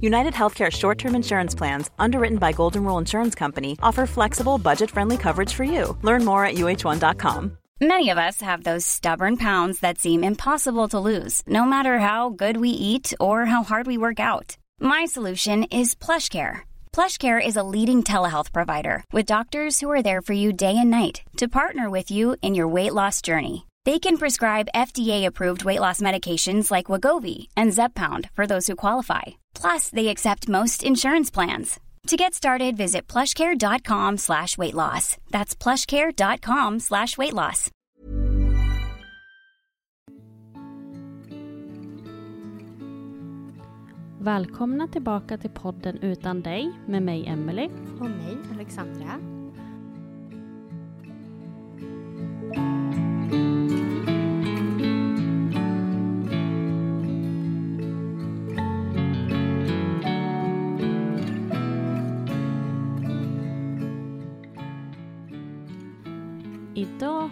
United Healthcare short term insurance plans, underwritten by Golden Rule Insurance Company, offer flexible, budget friendly coverage for you. Learn more at uh1.com. Many of us have those stubborn pounds that seem impossible to lose, no matter how good we eat or how hard we work out. My solution is PlushCare. PlushCare is a leading telehealth provider with doctors who are there for you day and night to partner with you in your weight loss journey. They can prescribe FDA-approved weight loss medications like Wagovi and Zepbound for those who qualify. Plus, they accept most insurance plans. To get started, visit plushcare.com slash weight loss. That's plushcare.com slash weight loss. Välkomna tillbaka till podden Utan dig med mig Emelie. Och mig, Alexandra. Idag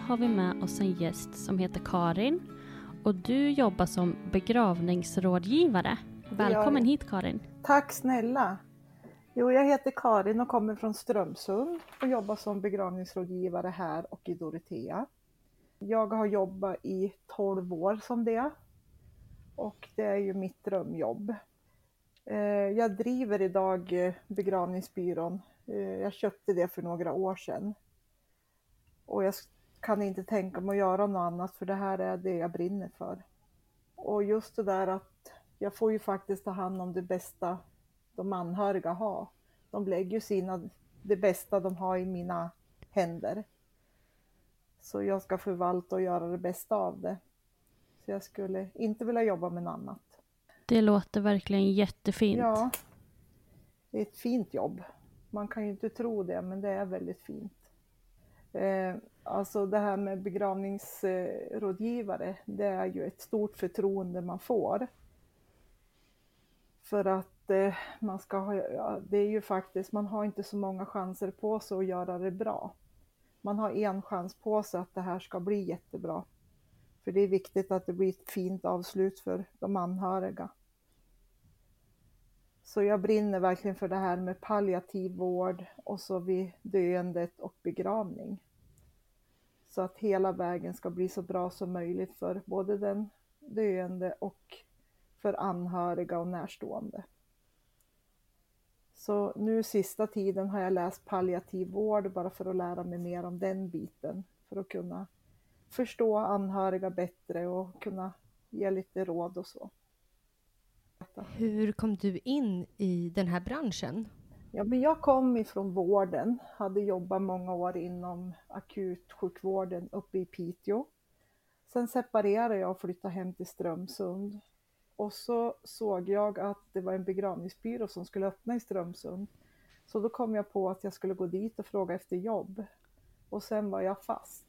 har vi med oss en gäst som heter Karin och du jobbar som begravningsrådgivare. Välkommen hit Karin. Tack snälla! Jo, jag heter Karin och kommer från Strömsund och jobbar som begravningsrådgivare här och i Dorotea. Jag har jobbat i 12 år som det och det är ju mitt drömjobb. Eh, jag driver idag eh, begravningsbyrån. Eh, jag köpte det för några år sedan. Och jag kan inte tänka mig att göra något annat för det här är det jag brinner för. Och just det där att jag får ju faktiskt ta hand om det bästa de anhöriga har. De lägger ju sina, det bästa de har i mina händer. Så jag ska förvalta och göra det bästa av det. Så jag skulle inte vilja jobba med något annat. Det låter verkligen jättefint. Ja, det är ett fint jobb. Man kan ju inte tro det, men det är väldigt fint. Eh, alltså det här med begravningsrådgivare, det är ju ett stort förtroende man får. För att eh, man ska ha, det är ju faktiskt, man har inte så många chanser på sig att göra det bra. Man har en chans på sig att det här ska bli jättebra. För det är viktigt att det blir ett fint avslut för de anhöriga. Så jag brinner verkligen för det här med palliativ vård och så vid döendet och begravning. Så att hela vägen ska bli så bra som möjligt för både den döende och för anhöriga och närstående. Så nu sista tiden har jag läst palliativ vård bara för att lära mig mer om den biten. För att kunna förstå anhöriga bättre och kunna ge lite råd och så. Hur kom du in i den här branschen? Ja, men jag kom ifrån vården, hade jobbat många år inom akutsjukvården uppe i Piteå. Sen separerade jag och flyttade hem till Strömsund. Och så såg jag att det var en begravningsbyrå som skulle öppna i Strömsund. Så då kom jag på att jag skulle gå dit och fråga efter jobb. Och sen var jag fast.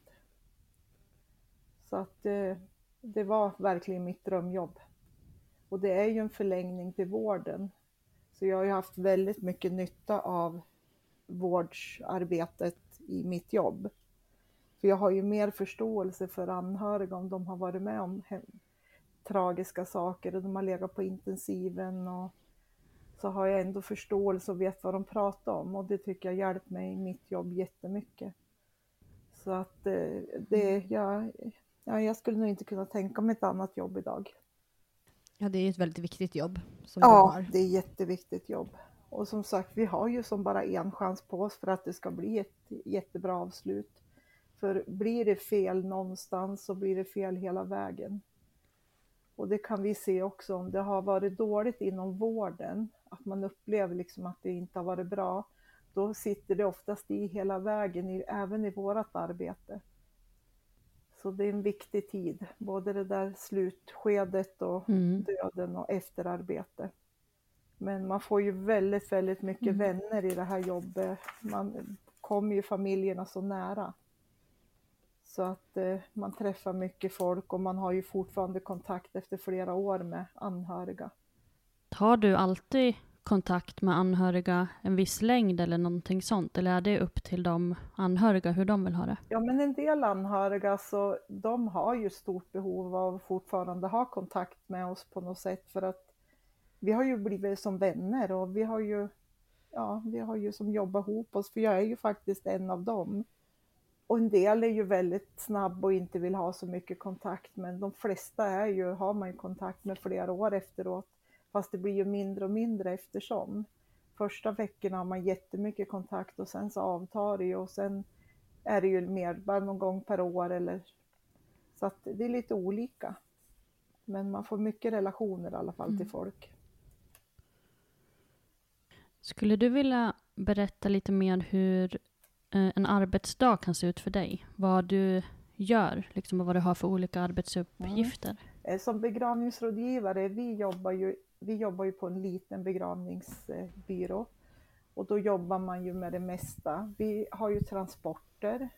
Så att eh, det var verkligen mitt drömjobb. Och det är ju en förlängning till vården. Så jag har ju haft väldigt mycket nytta av vårdsarbetet i mitt jobb. För jag har ju mer förståelse för anhöriga om de har varit med om tragiska saker och de har legat på intensiven och så har jag ändå förståelse och vet vad de pratar om och det tycker jag hjälpt mig i mitt jobb jättemycket. Så att eh, det, jag, ja, jag skulle nog inte kunna tänka mig ett annat jobb idag. Ja, det är ett väldigt viktigt jobb som du Ja, har. det är jätteviktigt jobb. Och som sagt, vi har ju som bara en chans på oss för att det ska bli ett jättebra avslut. För blir det fel någonstans så blir det fel hela vägen. Och det kan vi se också om det har varit dåligt inom vården, att man upplever liksom att det inte har varit bra, då sitter det oftast i hela vägen, även i vårt arbete. Så det är en viktig tid, både det där slutskedet och Mm. döden och efterarbete. Men man får ju väldigt, väldigt mycket Mm. vänner i det här jobbet. Man kommer ju familjerna så nära. Så att eh, man träffar mycket folk och man har ju fortfarande kontakt efter flera år med anhöriga. Har du alltid kontakt med anhöriga en viss längd eller någonting sånt? Eller är det upp till de anhöriga hur de vill ha det? Ja, men en del anhöriga så de har ju stort behov av att fortfarande ha kontakt med oss på något sätt för att vi har ju blivit som vänner och vi har ju, ja, vi har ju som jobbat ihop oss för jag är ju faktiskt en av dem. Och en del är ju väldigt snabb och inte vill ha så mycket kontakt men de flesta är ju, har man ju kontakt med flera år efteråt. Fast det blir ju mindre och mindre eftersom. Första veckorna har man jättemycket kontakt och sen så avtar det ju och sen är det ju mer bara någon gång per år eller så att det är lite olika. Men man får mycket relationer i alla fall till folk. Skulle du vilja berätta lite mer hur Eh, en arbetsdag kan se ut för dig? Vad du gör, liksom och vad du har för olika arbetsuppgifter? Mm. Eh, som begravningsrådgivare, vi jobbar ju, vi jobbar ju på en liten begravningsbyrå och då jobbar man ju med det mesta. Vi har ju transporter.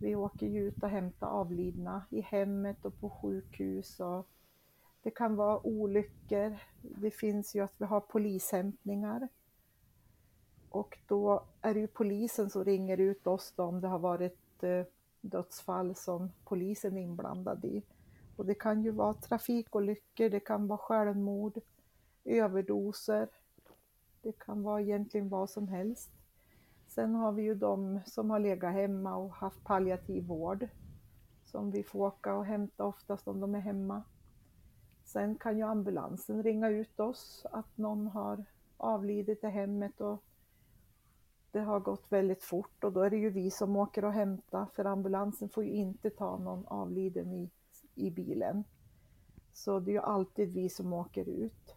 Vi åker ju ut och hämtar avlidna i hemmet och på sjukhus och det kan vara olyckor. Det finns ju att vi har polishämtningar. Och då är det ju polisen som ringer ut oss då om det har varit eh, dödsfall som polisen är inblandad i. Och det kan ju vara trafikolyckor, det kan vara självmord, överdoser. Det kan vara egentligen vad som helst. Sen har vi ju de som har legat hemma och haft palliativ vård som vi får åka och hämta oftast om de är hemma. Sen kan ju ambulansen ringa ut oss att någon har avlidit i hemmet och det har gått väldigt fort och då är det ju vi som åker och hämtar för ambulansen får ju inte ta någon avliden i, i bilen. Så det är ju alltid vi som åker ut.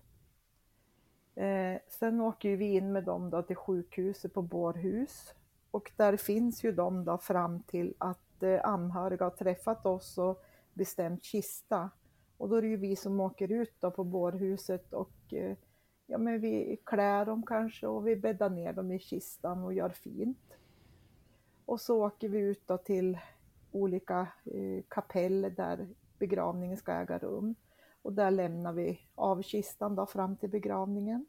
Eh, sen åker ju vi in med dem då till sjukhuset på Bårhus och där finns ju de då fram till att eh, anhöriga har träffat oss och bestämt kista. Och då är det ju vi som åker ut då på bårhuset och eh, ja, men vi klär dem kanske och vi bäddar ner dem i kistan och gör fint. Och så åker vi ut då till olika eh, kapell där begravningen ska äga rum. Och där lämnar vi av kistan då fram till begravningen.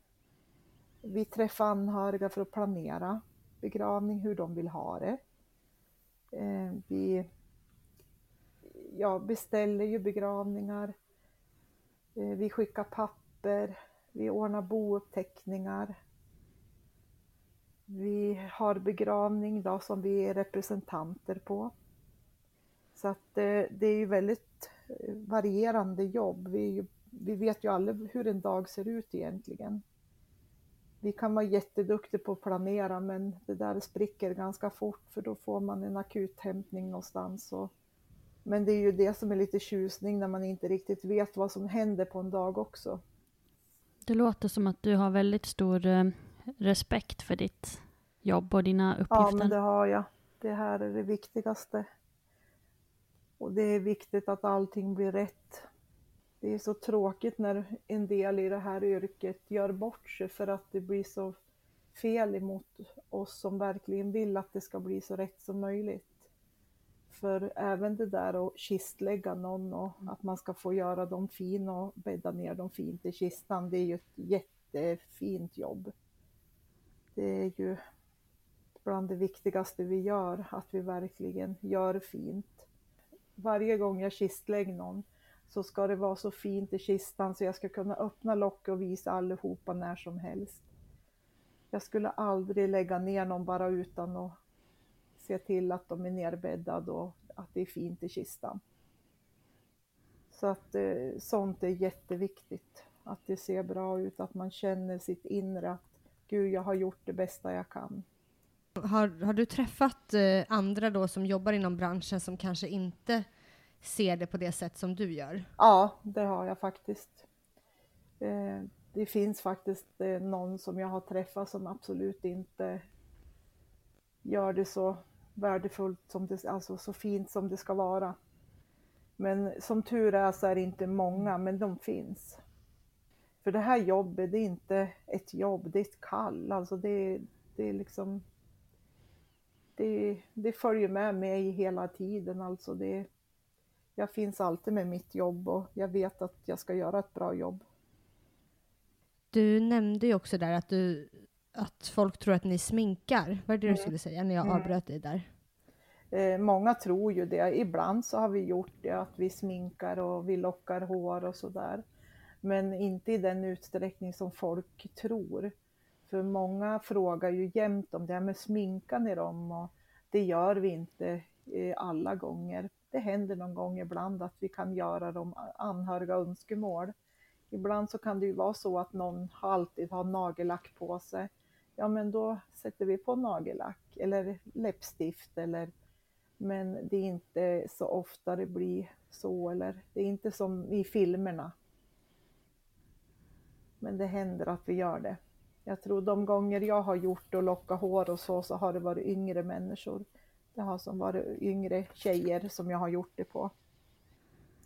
Vi träffar anhöriga för att planera begravning, hur de vill ha det. Eh, vi ja, beställer ju begravningar. Eh, vi skickar papper. Vi ordnar bouppteckningar. Vi har begravning då som vi är representanter på. Så att eh, det är ju väldigt eh, varierande jobb. Vi, vi vet ju aldrig hur en dag ser ut egentligen. Vi kan vara jätteduktiga på att planera men det där spricker ganska fort för då får man en akuthämtning någonstans. Och, men det är ju det som är lite tjusning när man inte riktigt vet vad som händer på en dag också. Det låter som att du har väldigt stor eh, respekt för ditt jobb och dina Ja, uppgifter. men det har jag. Det här är det viktigaste. Och det är viktigt att allting blir rätt. Det är så tråkigt när en del i det här yrket gör bort sig för att det blir så fel emot oss som verkligen vill att det ska bli så rätt som möjligt. För även det där att kistlägga någon och att man ska få göra dem fin och bädda ner dem fint i kistan, det är ju ett jättefint jobb. Det är ju bland det viktigaste vi gör, att vi verkligen gör fint. Varje gång jag kistlägger någon så ska det vara så fint i kistan så jag ska kunna öppna locket och visa allihopa när som helst. Jag skulle aldrig lägga ner någon bara utan att se till att de är nerbäddade och att det är fint i kistan. Så att eh, sånt är jätteviktigt. Att det ser bra ut, att man känner sitt inre att gud, jag har gjort det bästa jag kan. Har, har du träffat eh, andra då som jobbar inom branschen som kanske inte ser det på det sätt som du gör? Ja, det har jag faktiskt. Eh, det finns faktiskt någon som jag har träffat som absolut inte gör det så värdefullt som det, alltså så fint som det ska vara. Men som tur är så är det inte många, men de finns. För det här jobbet, det är inte ett jobb, det är ett kall. Alltså det, det är liksom... Det, det följer med mig hela tiden. Alltså det, jag finns alltid med mitt jobb och jag vet att jag ska göra ett bra jobb. Du nämnde ju också där att, du, att folk tror att ni sminkar. Vad är det du skulle säga när jag Mm. avbröt dig där? Eh, många tror ju det. Ibland så har vi gjort det att vi sminkar och vi lockar hår och sådär. Men inte i den utsträckning som folk tror. För många frågar ju jämt om det här med sminkar ni dem och det gör vi inte eh, alla gånger. Det händer någon gång ibland att vi kan göra dem anhöriga önskemål. Ibland så kan det ju vara så att någon alltid har nagellack på sig. Ja men då sätter vi på nagellack eller läppstift eller men det är inte så ofta det blir så eller det är inte som i filmerna. Men det händer att vi gör det. Jag tror de gånger jag har gjort och lockat hår och så, så har det varit yngre människor. Det har som varit yngre tjejer som jag har gjort det på.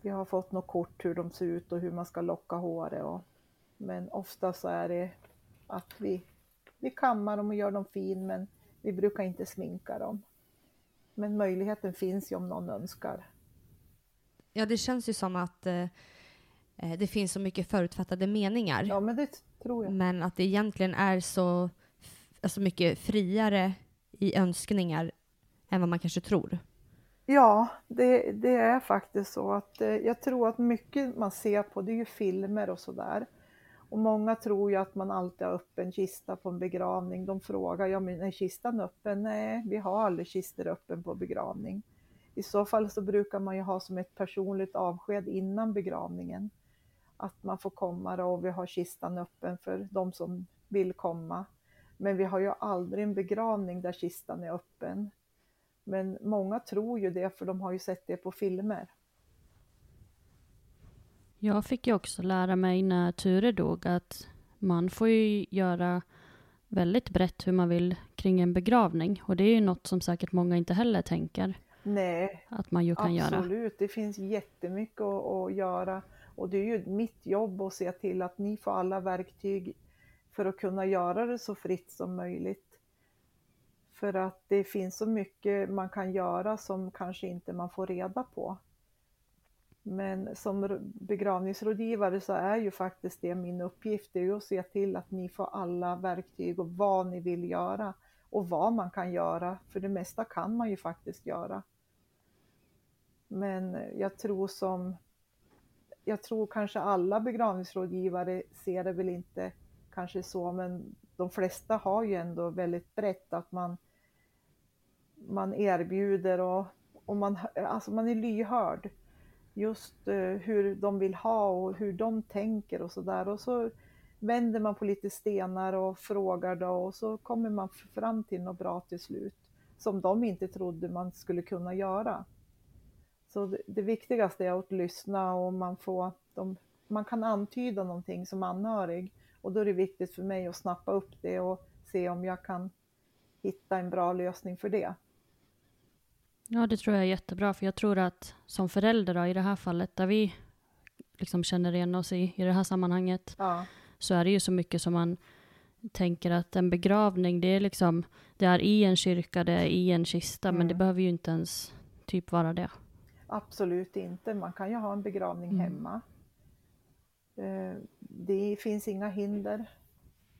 Jag har fått något kort hur de ser ut och hur man ska locka håret. Och, men ofta så är det att vi, vi kammar dem och gör dem fin men vi brukar inte sminka dem. Men möjligheten finns ju om någon önskar. Ja, det känns ju som att eh, eh, det finns så mycket förutfattade meningar. Ja men det tror jag. Men att det egentligen är så alltså mycket friare i önskningar än vad man kanske tror. Ja, det, det är faktiskt så att eh, jag tror att mycket man ser på det är ju filmer och sådär. Och många tror ju att man alltid har öppen kista på en begravning. De frågar, ja men är kistan öppen? Nej, vi har aldrig kistor öppen på begravning. I så fall så brukar man ju ha som ett personligt avsked innan begravningen. Att man får komma då och vi har kistan öppen för de som vill komma. Men vi har ju aldrig en begravning där kistan är öppen. Men många tror ju det för de har ju sett det på filmer. Jag fick ju också lära mig när Ture dog att man får ju göra väldigt brett hur man vill kring en begravning. Och det är ju något som säkert många inte heller tänker Nej, att man ju kan göra. absolut. Det finns jättemycket att, att göra. Och det är ju mitt jobb att se till att ni får alla verktyg för att kunna göra det så fritt som möjligt. För att det finns så mycket man kan göra som kanske inte man får reda på. Men som begravningsrådgivare så är ju faktiskt det min uppgift, det är ju att se till att ni får alla verktyg och vad ni vill göra och vad man kan göra, för det mesta kan man ju faktiskt göra. Men jag tror som, jag tror kanske alla begravningsrådgivare ser det väl inte kanske så, men de flesta har ju ändå väldigt brett att man, man erbjuder och, och man, alltså man är lyhörd. Just eh, hur de vill ha och hur de tänker och sådär. Och så vänder man på lite stenar och frågar då och så kommer man fram till något bra till slut. Som de inte trodde man skulle kunna göra. Så det, det viktigaste är att lyssna och man får, de, man kan antyda någonting som anhörig. Och då är det viktigt för mig att snappa upp det och se om jag kan hitta en bra lösning för det. Ja, det tror jag är jättebra, för jag tror att som förälder då, i det här fallet, där vi liksom känner igen oss i, i det här sammanhanget, Ja, så är det ju så mycket som man tänker att en begravning, det är liksom, det är i en kyrka, det är i en kista, men det Mm. behöver ju inte ens typ vara det. absolut inte. Man kan ju ha en begravning Mm. hemma. Eh, Det finns inga hinder.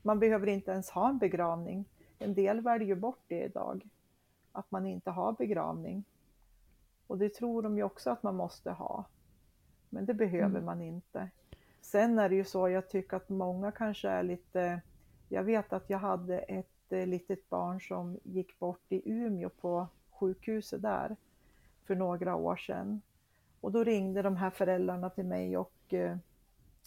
Man behöver inte ens ha en begravning. En del väljer ju bort det idag. Att man inte har begravning. Och det tror de ju också att man måste ha. Men det behöver Mm. man inte. Sen är det ju så, jag tycker att många kanske är lite... Jag vet att jag hade ett eh, litet barn som gick bort i Umeå på sjukhuset där för några år sedan. Och då ringde de här föräldrarna till mig och eh,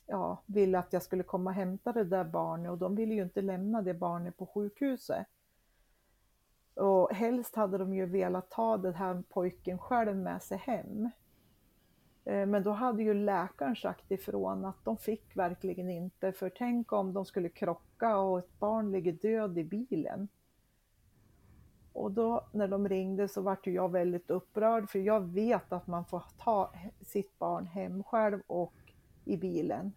ja, ville att jag skulle komma och hämta det där barnet och de ville ju inte lämna det barnet på sjukhuset. Och helst hade de ju velat ta den här pojken själv med sig hem. Eh, men då hade ju läkaren sagt ifrån att de fick verkligen inte, för tänk om de skulle krocka och ett barn ligger död i bilen. Och då när de ringde så vart jag väldigt upprörd för jag vet att man får ta sitt barn hem själv och i bilen.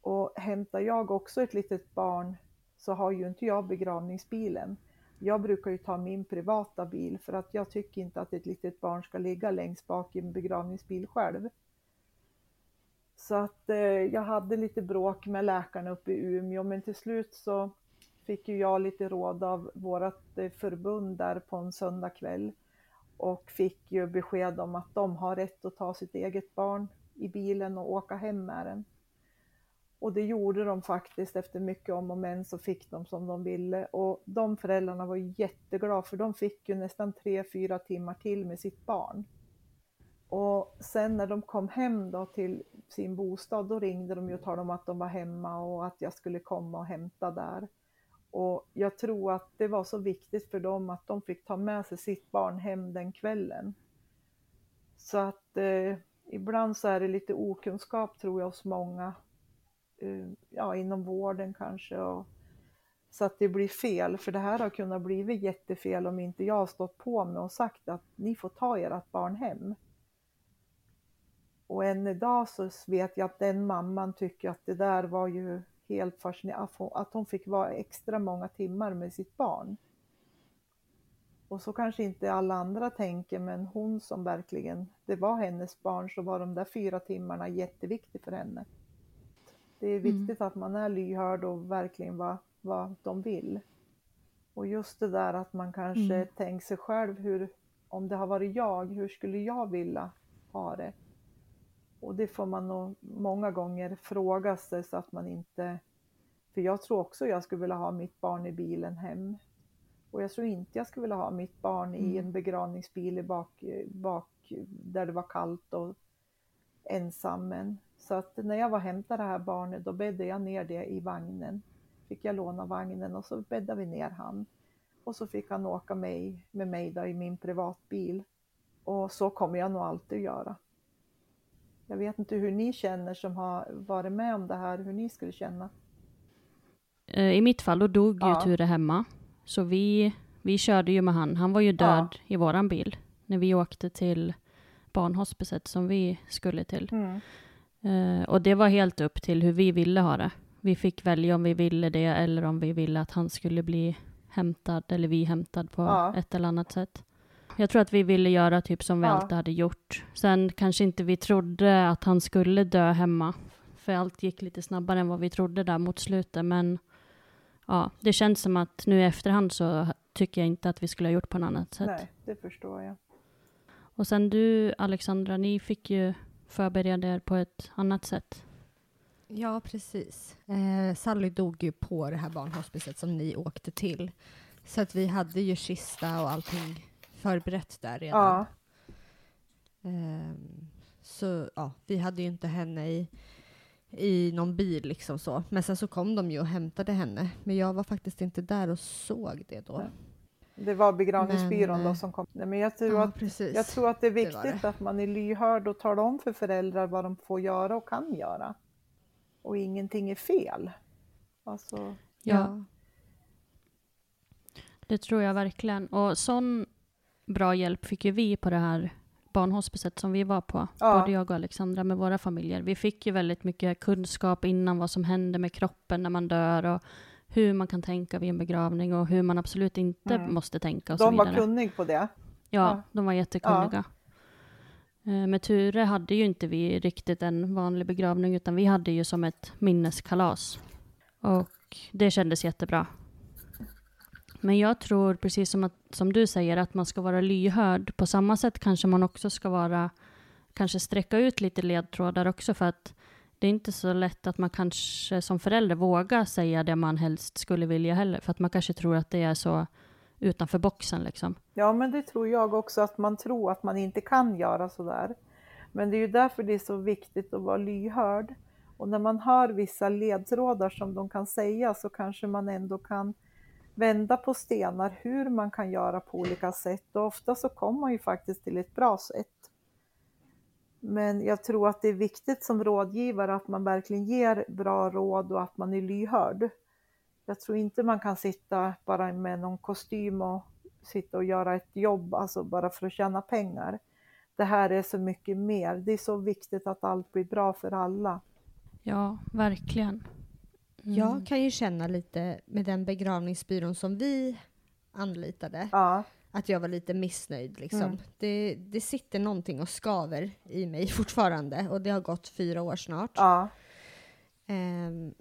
Och hämtar jag också ett litet barn så har ju inte jag begravningsbilen. Jag brukar ju ta min privata bil för att jag tycker inte att ett litet barn ska ligga längst bak i en begravningsbil själv. Så att eh, jag hade lite bråk med läkarna uppe i Umeå men till slut så fick ju jag lite råd av vårt eh, förbund där på en söndagkväll och fick ju besked om att de har rätt att ta sitt eget barn i bilen och åka hem med den. Och det gjorde de faktiskt efter mycket om och men så fick de som de ville och de föräldrarna var jätteglada för de fick ju nästan tre, fyra timmar till med sitt barn. Och sen när de kom hem då till sin bostad då ringde de och talade om att de var hemma och att jag skulle komma och hämta där. Och jag tror att det var så viktigt för dem att de fick ta med sig sitt barn hem den kvällen. Så att eh, ibland så är det lite okunskap tror jag hos många, Eh, ja inom vården kanske, och, så att det blir fel. För det här har kunnat bli jättefel om inte jag har stått på mig och sagt att ni får ta ert barn hem. Och än idag så vet jag att den mamman tycker att det där var ju helt fascinerande, att hon fick vara extra många timmar med sitt barn. Och så kanske inte alla andra tänker, men hon som verkligen, det var hennes barn, så var de där fyra timmarna jätteviktigt för henne. Det är mm. viktigt mm. att man är lyhörd och verkligen vad, vad de vill. Och just det där att man kanske mm. tänker sig själv, hur, om det har varit jag, hur skulle jag vilja ha det? Och det får man nog många gånger fråga sig så att man inte... För jag tror också jag skulle vilja ha mitt barn i bilen hem. Och jag tror inte jag skulle vilja ha mitt barn i mm. en begravningsbil i bak, bak där det var kallt och ensam. Så att när jag var och hämtade det här barnet då bäddade jag ner det i vagnen. Fick jag låna vagnen och så bäddade vi ner han. Och så fick han åka med, med mig då i min privatbil. Och så kommer jag nog alltid göra. Jag vet inte hur ni känner som har varit med om det här, hur ni skulle känna. Eh, I mitt fall, då dog ja. ju Ture hemma. Så vi, vi körde ju med han. Han var ju död ja. i våran bil när vi åkte till barnhospicet som vi skulle till. Mm. Uh, och det var helt upp till hur vi ville ha det. Vi fick välja om vi ville det eller om vi ville att han skulle bli hämtad eller vi hämtad på ja. ett eller annat sätt. Jag tror att vi ville göra typ som vi ja. alltid hade gjort. Sen kanske inte vi trodde att han skulle dö hemma. För allt gick lite snabbare än vad vi trodde där mot slutet. Men ja, det känns som att nu i efterhand så tycker jag inte att vi skulle ha gjort på något annat sätt. Nej, det förstår jag. Och sen du, Alexandra, ni fick ju förbereda er på ett annat sätt. Ja, precis. Eh, Sally dog ju på det här barnhospicet som ni åkte till. Så att vi hade ju kista och allting förberett där redan. Ja. Um, så ja, vi hade ju inte henne i, i någon bil liksom så. Men sen så kom de ju och hämtade henne. Men jag var faktiskt inte där och såg det då. Det var begravningsbyrån men, då eh, som kom. Men jag tror, ja, att, jag tror att det är viktigt det det. att man är lyhörd och talar om för föräldrar vad de får göra och kan göra. Och ingenting är fel. Alltså, ja. ja. Det tror jag verkligen. Och sån bra hjälp fick ju vi på det här barnhospicet som vi var på, ja. både jag och Alexandra med våra familjer. Vi fick ju väldigt mycket kunskap innan vad som händer med kroppen när man dör och hur man kan tänka vid en begravning och hur man absolut inte mm. måste tänka. Och de var kunniga på det? Ja, ja, de var jättekunniga. Ja. Eh, med Ture hade ju inte vi riktigt en vanlig begravning, utan vi hade ju som ett minneskalas. Och det kändes jättebra. Men jag tror, precis som, att, som du säger, att man ska vara lyhörd. På samma sätt kanske man också ska vara, kanske sträcka ut lite ledtrådar också, för att det är inte så lätt att man kanske som förälder vågar säga det man helst skulle vilja heller, för att man kanske tror att det är så utanför boxen liksom. Ja, men det tror jag också, att man tror att man inte kan göra så där. Men det är ju därför det är så viktigt att vara lyhörd. Och när man hör vissa ledtrådar som de kan säga så kanske man ändå kan vända på stenar hur man kan göra på olika sätt och ofta så kommer man ju faktiskt till ett bra sätt. Men jag tror att det är viktigt som rådgivare att man verkligen ger bra råd och att man är lyhörd. Jag tror inte man kan sitta bara med någon kostym och sitta och göra ett jobb, alltså bara för att tjäna pengar. Det här är så mycket mer. Det är så viktigt att allt blir bra för alla. Ja, verkligen. Mm. Jag kan ju känna lite med den begravningsbyrån som vi anlitade, ja. Att jag var lite missnöjd. Liksom. Mm. Det, det sitter någonting och skaver i mig fortfarande och det har gått fyra år snart. Ja. Um,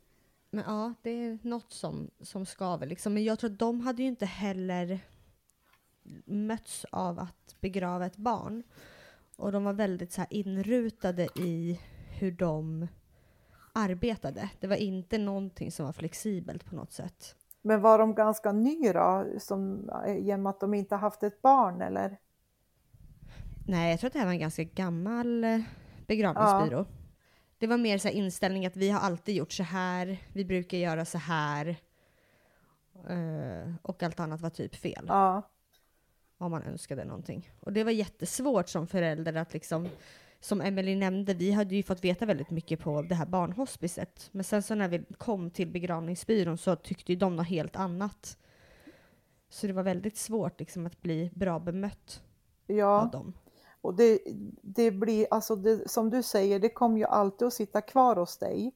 men ja, det är något som, som skaver. Liksom. Men jag tror att de hade ju inte heller mötts av att begrava ett barn. Och de var väldigt så inrutade i hur de arbetade. Det var inte någonting som var flexibelt på något sätt. Men var de ganska ny då, som, genom att de inte haft ett barn eller? Nej, jag tror att det här var en ganska gammal eh, begravningsbyrå. Ja. Det var mer så inställning att vi har alltid gjort så här, vi brukar göra så här. Uh, och allt annat var typ fel. Ja. Om man önskade någonting. Och det var jättesvårt som förälder att liksom som Emelie nämnde, vi hade ju fått veta väldigt mycket på det här barnhospicet. Men sen så när vi kom till begravningsbyrån så tyckte ju de något helt annat. Så det var väldigt svårt liksom att bli bra bemött ja. av dem. Och det, det blir, alltså det, som du säger, det kommer ju alltid att sitta kvar hos dig.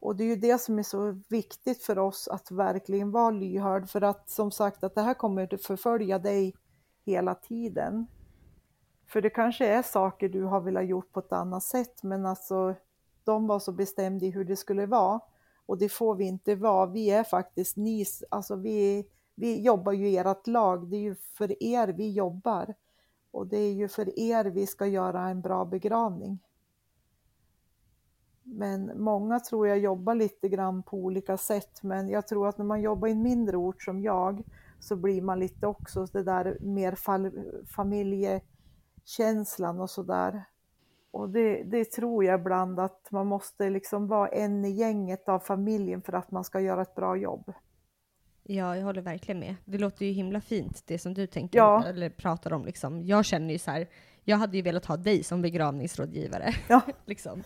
Och det är ju det som är så viktigt för oss att verkligen vara lyhörd för att som sagt att det här kommer att förfölja dig hela tiden. För det kanske är saker du har velat gjort på ett annat sätt men alltså de var så bestämda i hur det skulle vara och det får vi inte vara. Vi är faktiskt ni, alltså vi, vi jobbar ju i ert lag, det är ju för er vi jobbar och det är ju för er vi ska göra en bra begravning. Men många tror jag jobbar lite grann på olika sätt men jag tror att när man jobbar i en mindre ort som jag så blir man lite också det där mer familje känslan och sådär. Och det, det, tror jag ibland att man måste liksom vara en i gänget av familjen för att man ska göra ett bra jobb. Ja, jag håller verkligen med. Det låter ju himla fint det som du tänker ja. eller pratar om. Liksom. Jag känner ju så här, jag hade ju velat ha dig som begravningsrådgivare. Ja. liksom.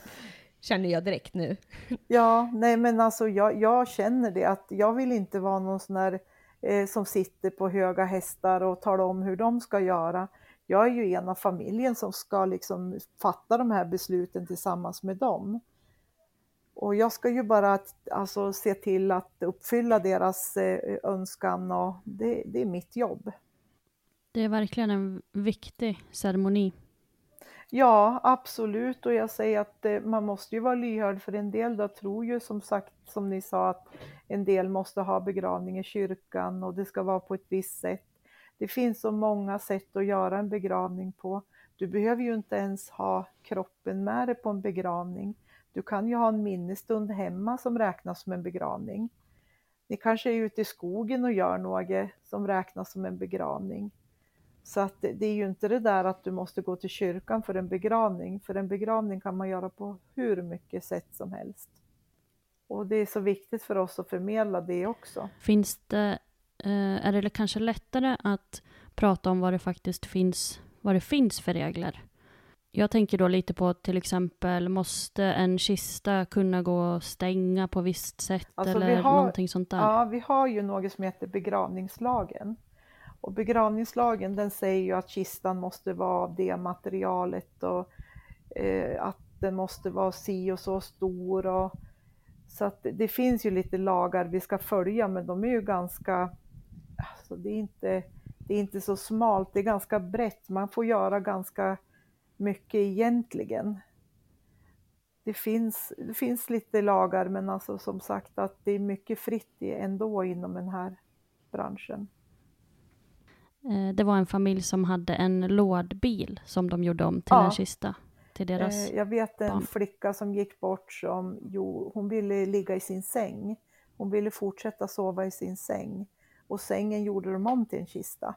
Känner jag direkt nu. ja, nej men alltså jag, jag, känner det att jag vill inte vara någon sån där eh, som sitter på höga hästar och talar om hur de ska göra jag är ju en av familjen som ska liksom fatta de här besluten tillsammans med dem. Och jag ska ju bara alltså, se till att uppfylla deras eh, önskan och det, det är mitt jobb. Det är verkligen en viktig ceremoni. Ja, absolut. Och jag säger att eh, man måste ju vara lyhörd för en del då tror ju som sagt, som ni sa, att en del måste ha begravning i kyrkan och det ska vara på ett visst sätt. Det finns så många sätt att göra en begravning på. Du behöver ju inte ens ha kroppen med dig på en begravning. Du kan ju ha en minnesstund hemma som räknas som en begravning. Ni kanske är ute i skogen och gör något som räknas som en begravning. Så att det är ju inte det där att du måste gå till kyrkan för en begravning, för en begravning kan man göra på hur mycket sätt som helst. Och det är så viktigt för oss att förmedla det också. Finns det eh, är det kanske lättare att prata om vad det faktiskt finns, vad det finns för regler. Jag tänker då lite på till exempel, måste en kista kunna gå och stänga på visst sätt alltså eller har, någonting sånt där? Ja, vi har ju något som heter begravningslagen. Och begravningslagen den säger ju att kistan måste vara av det materialet och eh, att den måste vara si och så stor. Och, så att det finns ju lite lagar vi ska följa men de är ju ganska alltså det, är inte, det är inte så smalt, det är ganska brett. Man får göra ganska mycket egentligen. Det finns, det finns lite lagar men alltså som sagt att det är mycket fritt ändå inom den här branschen. Eh, det var en familj som hade en lådbil som de gjorde om till ja. en kista till deras eh, Jag vet en barn. flicka som gick bort som, jo, hon ville ligga i sin säng. Hon ville fortsätta sova i sin säng och sängen gjorde de om till en kista.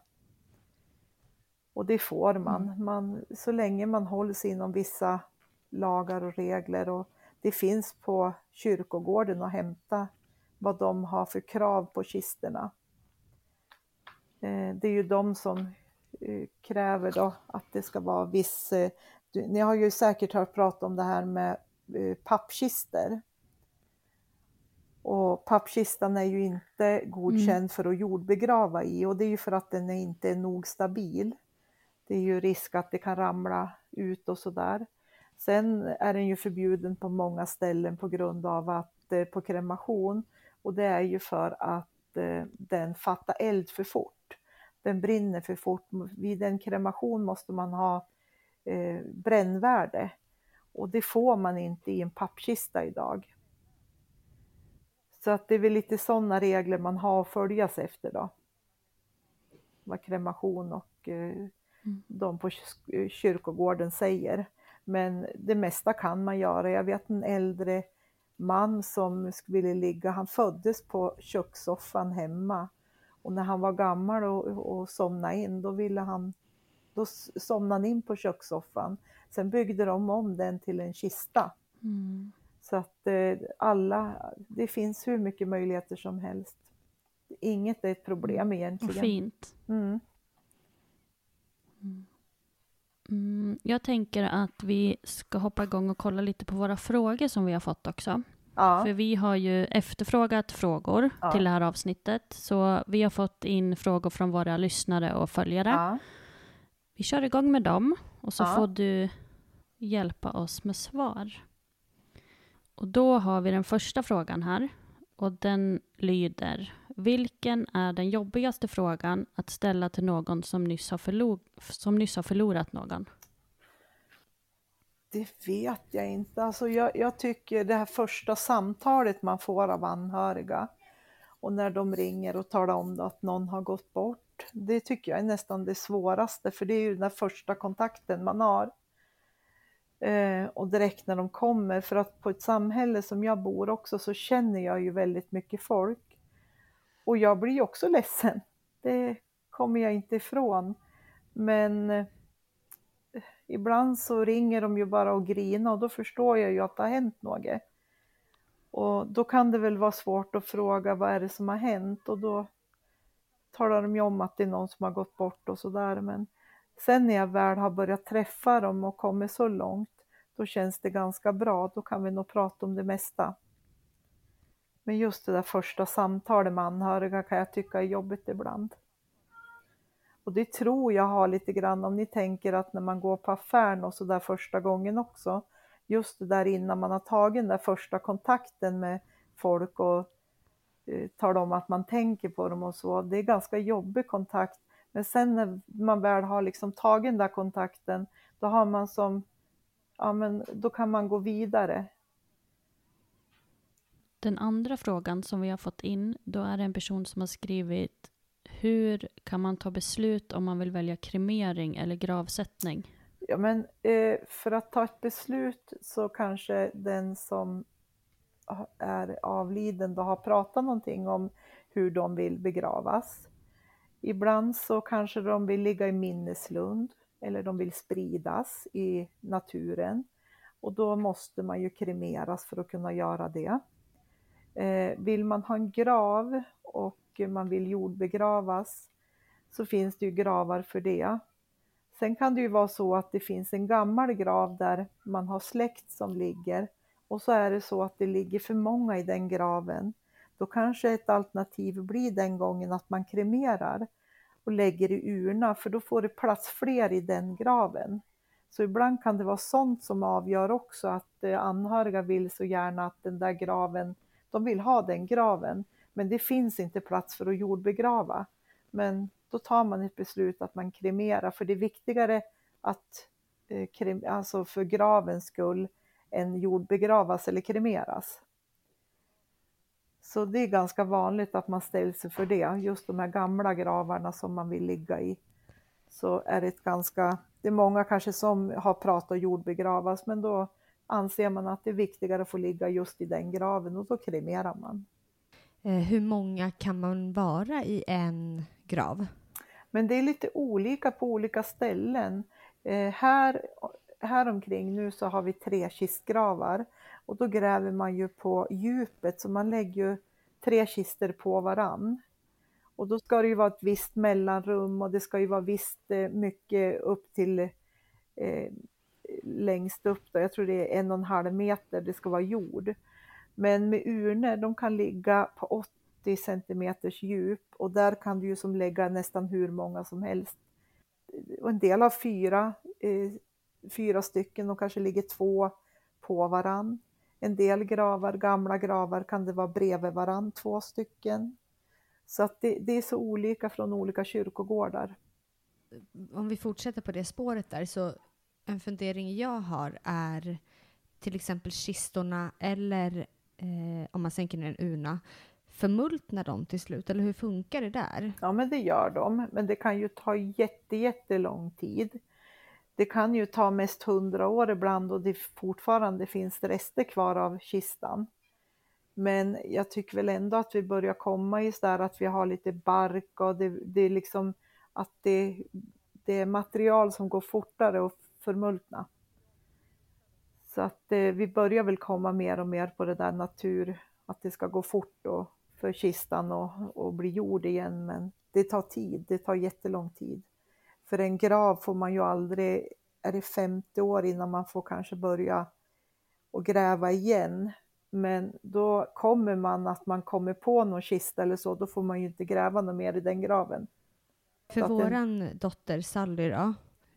Och det får man, mm. man så länge man håller sig inom vissa lagar och regler och det finns på kyrkogården att hämta vad de har för krav på kisterna. Eh, det är ju de som eh, kräver då att det ska vara viss, eh, ni har ju säkert hört prata om det här med pappkister. Och pappkistan är ju inte godkänd för att jordbegrava i och det är ju för att den inte är nog stabil. Det är ju risk att det kan ramla ut och sådär. Sen är den ju förbjuden på många ställen på grund av att eh, på kremation och det är ju för att eh, den fattar eld för fort. Den brinner för fort. Vid en kremation måste man ha eh, brännvärde och det får man inte i en pappkista idag. Så att det är väl lite sådana regler man har att följas efter då. Vad kremation och eh, de på kyrkogården säger. Men det mesta kan man göra. Jag vet en äldre man som ville ligga, han föddes på kökssoffan hemma. Och när han var gammal och, och somnade in, då ville han, då somnade han in på kökssoffan. Sen byggde de om den till en kista. Mm. Så att eh, alla, det finns hur mycket möjligheter som helst. Inget är ett problem egentligen. Fint. Mm. Mm, jag tänker att vi ska hoppa igång och kolla lite på våra frågor som vi har fått också. Ja, För vi har ju efterfrågat frågor Ja. till det här avsnittet. Så vi har fått in frågor från våra lyssnare och följare. ja, Vi kör igång med dem och så får du hjälpa oss med svar. Och då har vi den första frågan här. Och den lyder. Vilken är den jobbigaste frågan att ställa till någon som nyss har, förlo- som nyss har förlorat någon? det vet jag inte. Alltså jag, jag tycker det här första samtalet man får av anhöriga och när de ringer och talar om att någon har gått bort. Det tycker jag är nästan det svåraste för det är ju den första kontakten man har. Eh, och direkt när de kommer, för att på ett samhälle som jag bor också så känner jag ju väldigt mycket folk. Och jag blir ju också ledsen. Det kommer jag inte ifrån. Men eh, ibland så ringer de ju bara och grinar och då förstår jag ju att det har hänt något. Och då kan det väl vara svårt att fråga vad är det som har hänt och då talar de ju om att det är någon som har gått bort och sådär. Men sen när jag väl har börjat träffa dem och kommit så långt, då känns det ganska bra. Då kan vi nog prata om det mesta. Men just det där första samtalet med anhöriga kan jag tycka är jobbigt ibland. Och det tror jag har lite grann om ni tänker att när man går på affären och så där första gången också, just det där innan man har tagit den där första kontakten med folk och eh, talar om att man tänker på dem och så, det är ganska jobbig kontakt. Men sen när man väl har liksom tagit den där kontakten, då har man som, ja men då kan man gå vidare. Den andra frågan som vi har fått in, då är det en person som har skrivit hur kan man ta beslut om man vill välja kremering eller gravsättning? Ja, men eh, för att ta ett beslut så kanske den som är avliden då har pratat någonting om hur de vill begravas. Ibland så kanske de vill ligga i minneslund eller de vill spridas i naturen och då måste man ju kremeras för att kunna göra det. Eh, vill man ha en grav och man vill jordbegravas så finns det ju gravar för det. Sen kan det ju vara så att det finns en gammal grav där man har släkt som ligger och så är det så att det ligger för många i den graven. Då kanske ett alternativ blir den gången att man kremerar och lägger i urna för då får det plats fler i den graven. Så ibland kan det vara sånt som avgör också att eh, anhöriga vill så gärna att den där graven, de vill ha den graven, men det finns inte plats för att jordbegrava. Men då tar man ett beslut att man kremerar, för det är viktigare att, eh, alltså för gravens skull, än jordbegravas eller kremeras. Så det är ganska vanligt att man ställer sig för det, just de här gamla gravarna som man vill ligga i. Så är det ett ganska, det är många kanske som har pratat jordbegravas, men då anser man att det är viktigare att få ligga just i den graven och då kremerar man. Eh, hur många kan man vara i en grav? Men det är lite olika på olika ställen. Eh, här, här omkring nu så har vi tre kistgravar och då gräver man ju på djupet så man lägger ju tre kister på varann. Och då ska det ju vara ett visst mellanrum och det ska ju vara visst eh, mycket upp till eh, längst upp då. Jag tror det är en och en halv meter det ska vara jord. Men med urnor, de kan ligga på 80 centimeters djup och där kan du ju som lägga nästan hur många som helst. Och en del har fyra, eh, fyra stycken, och kanske ligger två på varann. En del gravar, gamla gravar, kan det vara bredvid varann, två stycken. Så att det, det är så olika från olika kyrkogårdar. Om vi fortsätter på det spåret där, så en fundering jag har är till exempel kistorna eller eh, om man sänker ner en urna, förmultnar de till slut eller hur funkar det där? Ja men det gör de, men det kan ju ta jätte, jättelång tid. Det kan ju ta mest hundra år ibland och det fortfarande finns rester kvar av kistan. Men jag tycker väl ändå att vi börjar komma i så där att vi har lite bark och det, det är liksom att det, det är material som går fortare att förmultna. Så att eh, vi börjar väl komma mer och mer på det där natur, att det ska gå fort och för kistan och, och bli jord igen. Men det tar tid, det tar jättelång tid. För en grav får man ju aldrig, är det 50 år innan man får kanske börja och gräva igen. Men då kommer man att man kommer på någon kista eller så, då får man ju inte gräva något mer i den graven. För våran den... dotter Sally då,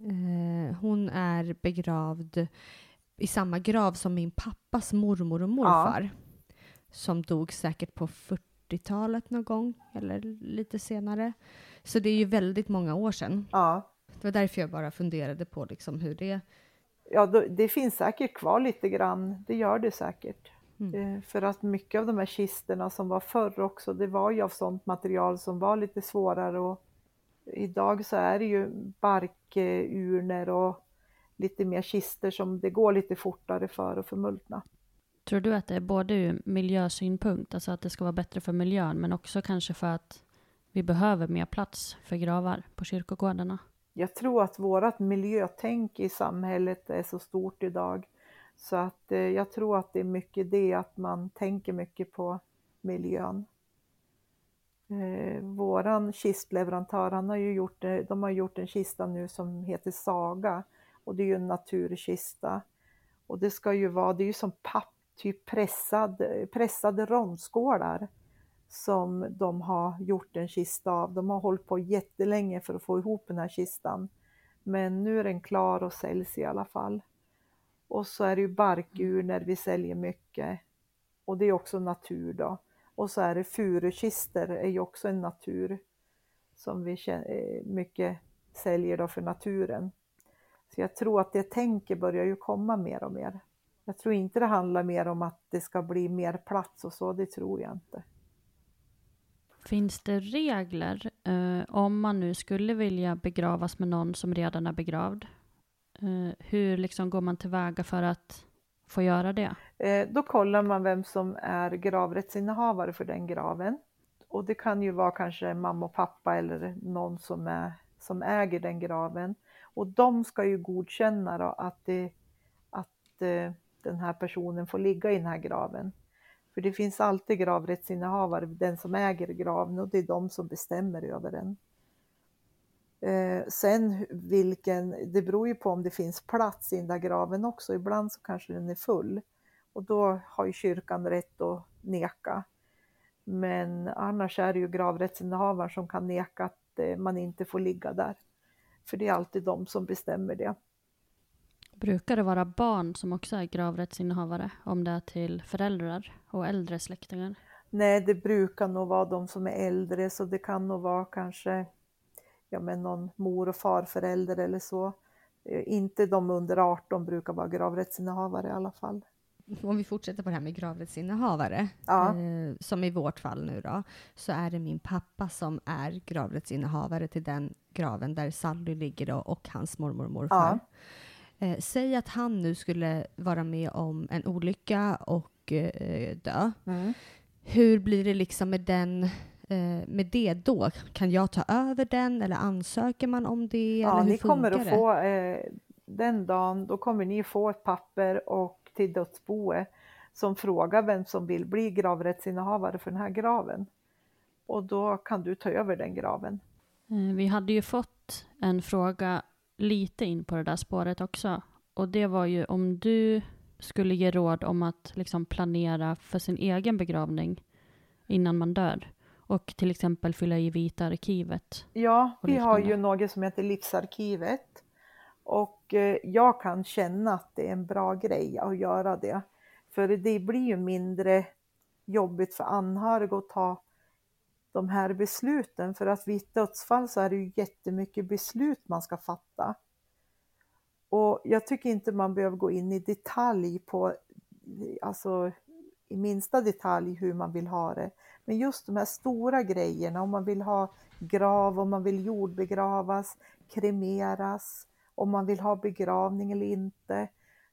eh, hon är begravd i samma grav som min pappas mormor och morfar. Ja. Som dog säkert på 40-talet någon gång, eller lite senare. Så det är ju väldigt många år sedan. Ja. Det var därför jag bara funderade på liksom hur det... Ja, det finns säkert kvar lite grann, det gör det säkert. Mm. Eh, för att mycket av de här kisterna som var förr också, det var ju av sånt material som var lite svårare och idag så är det ju barkurnor och lite mer kister som det går lite fortare för att förmultna. Tror du att det är både ur miljösynpunkt, alltså att det ska vara bättre för miljön, men också kanske för att vi behöver mer plats för gravar på kyrkogårdarna? Jag tror att vårt miljötänk i samhället är så stort idag så att eh, jag tror att det är mycket det att man tänker mycket på miljön. Eh, våran kistleverantör, han har ju gjort, eh, de har gjort en kista nu som heter Saga och det är ju en naturkista. Och det ska ju vara, det är ju som papp, typ pressad, pressade rondskålar som de har gjort en kista av. De har hållit på jättelänge för att få ihop den här kistan. Men nu är den klar och säljs i alla fall. Och så är det ju barkurnor vi säljer mycket. Och det är också natur då. Och så är det furukister, är ju också en natur som vi eh, mycket säljer då för naturen. Så jag tror att det tänket börjar ju komma mer och mer. Jag tror inte det handlar mer om att det ska bli mer plats och så, det tror jag inte. Finns det regler eh, om man nu skulle vilja begravas med någon som redan är begravd? Eh, hur liksom går man tillväga för att få göra det? Eh, då kollar man vem som är gravrättsinnehavare för den graven. Och det kan ju vara kanske mamma och pappa eller någon som, är, som äger den graven. Och de ska ju godkänna att, det, att eh, den här personen får ligga i den här graven. För det finns alltid gravrättsinnehavare, den som äger graven och det är de som bestämmer över den. Eh, sen vilken, det beror ju på om det finns plats i den där graven också. Ibland så kanske den är full och då har ju kyrkan rätt att neka. Men annars är det ju gravrättsinnehavaren som kan neka att eh, man inte får ligga där. För det är alltid de som bestämmer det. Brukar det vara barn som också är gravrättsinnehavare, om det är till föräldrar och äldre släktingar? Nej, det brukar nog vara de som är äldre, så det kan nog vara kanske ja, men någon mor och farförälder eller så. Eh, inte de under 18 brukar vara gravrättsinnehavare i alla fall. Om vi fortsätter på det här med gravrättsinnehavare, ja. eh, som i vårt fall nu då, så är det min pappa som är gravrättsinnehavare till den graven där Sally ligger då, och hans mormor och morfar. Ja. Eh, säg att han nu skulle vara med om en olycka och eh, dö. Mm. Hur blir det liksom med den eh, med det då? Kan jag ta över den eller ansöker man om det? Ja, ni kommer att få eh, den dagen, då kommer ni få ett papper och till dödsboet som frågar vem som vill bli gravrättsinnehavare för den här graven. Och då kan du ta över den graven. Eh, vi hade ju fått en fråga lite in på det där spåret också. Och det var ju om du skulle ge råd om att liksom planera för sin egen begravning innan man dör. Och till exempel fylla i Vita arkivet. Ja, vi har ju något som heter Livsarkivet. Och eh, jag kan känna att det är en bra grej att göra det. För det blir ju mindre jobbigt för anhöriga att ta de här besluten. För att vid ett dödsfall så är det ju jättemycket beslut man ska fatta. Och jag tycker inte man behöver gå in i detalj på, alltså i minsta detalj hur man vill ha det. Men just de här stora grejerna, om man vill ha grav, om man vill jordbegravas, kremeras, om man vill ha begravning eller inte.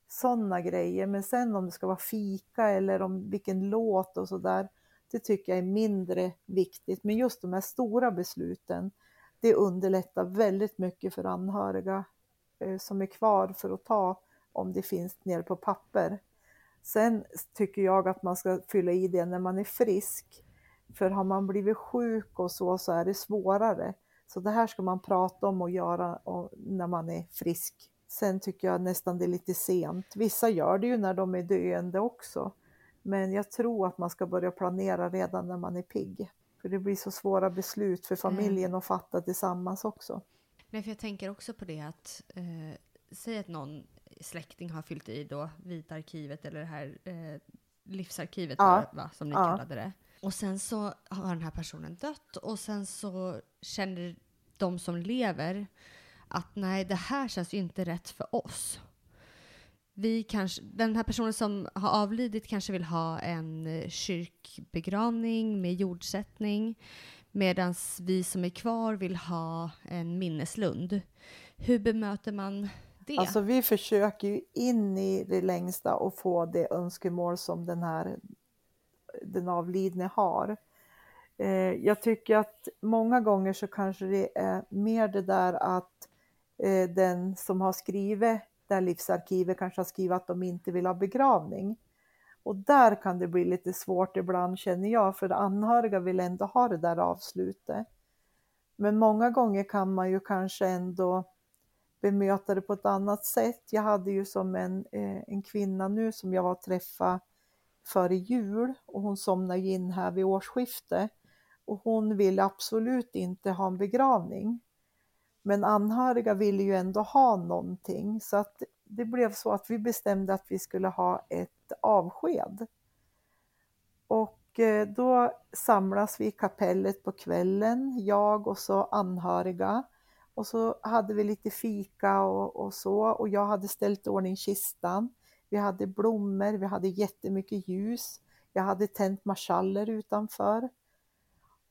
Sådana grejer. Men sen om det ska vara fika eller om vilken låt och sådär, det tycker jag är mindre viktigt. Men just de här stora besluten, det underlättar väldigt mycket för anhöriga eh, som är kvar för att ta om det finns nere på papper. Sen tycker jag att man ska fylla i det när man är frisk. För har man blivit sjuk och så, så är det svårare. Så det här ska man prata om och göra när man är frisk. Sen tycker jag nästan det är lite sent. Vissa gör det ju när de är döende också. Men jag tror att man ska börja planera redan när man är pigg. För det blir så svåra beslut för familjen att fatta tillsammans också. Nej, för jag tänker också på det att eh, säg att någon släkting har fyllt i då Vita arkivet eller det här eh, livsarkivet Ja. va, som ni Ja. kallade det. Och sen så har den här personen dött och sen så känner de som lever att nej, det här känns ju inte rätt för oss. Vi kanske, den här personen som har avlidit kanske vill ha en eh, kyrkbegravning med jordsättning medan vi som är kvar vill ha en minneslund. Hur bemöter man det? Alltså vi försöker ju in i det längsta att få det önskemål som den här den avlidne har. Eh, jag tycker att många gånger så kanske det är mer det där att eh, den som har skrivit där livsarkivet kanske har skrivit att de inte vill ha begravning. Och där kan det bli lite svårt ibland känner jag, för anhöriga vill ändå ha det där avslutet. Men många gånger kan man ju kanske ändå bemöta det på ett annat sätt. Jag hade ju som en, eh, en kvinna nu som jag var och träffade före jul och hon somnade ju in här vid årsskiftet. Och hon ville absolut inte ha en begravning. Men anhöriga ville ju ändå ha någonting så att det blev så att vi bestämde att vi skulle ha ett avsked. Och eh, då samlas vi i kapellet på kvällen, jag och så anhöriga. Och så hade vi lite fika och, och så och jag hade ställt i ordning kistan. Vi hade blommor, vi hade jättemycket ljus. Jag hade tänt marschaller utanför.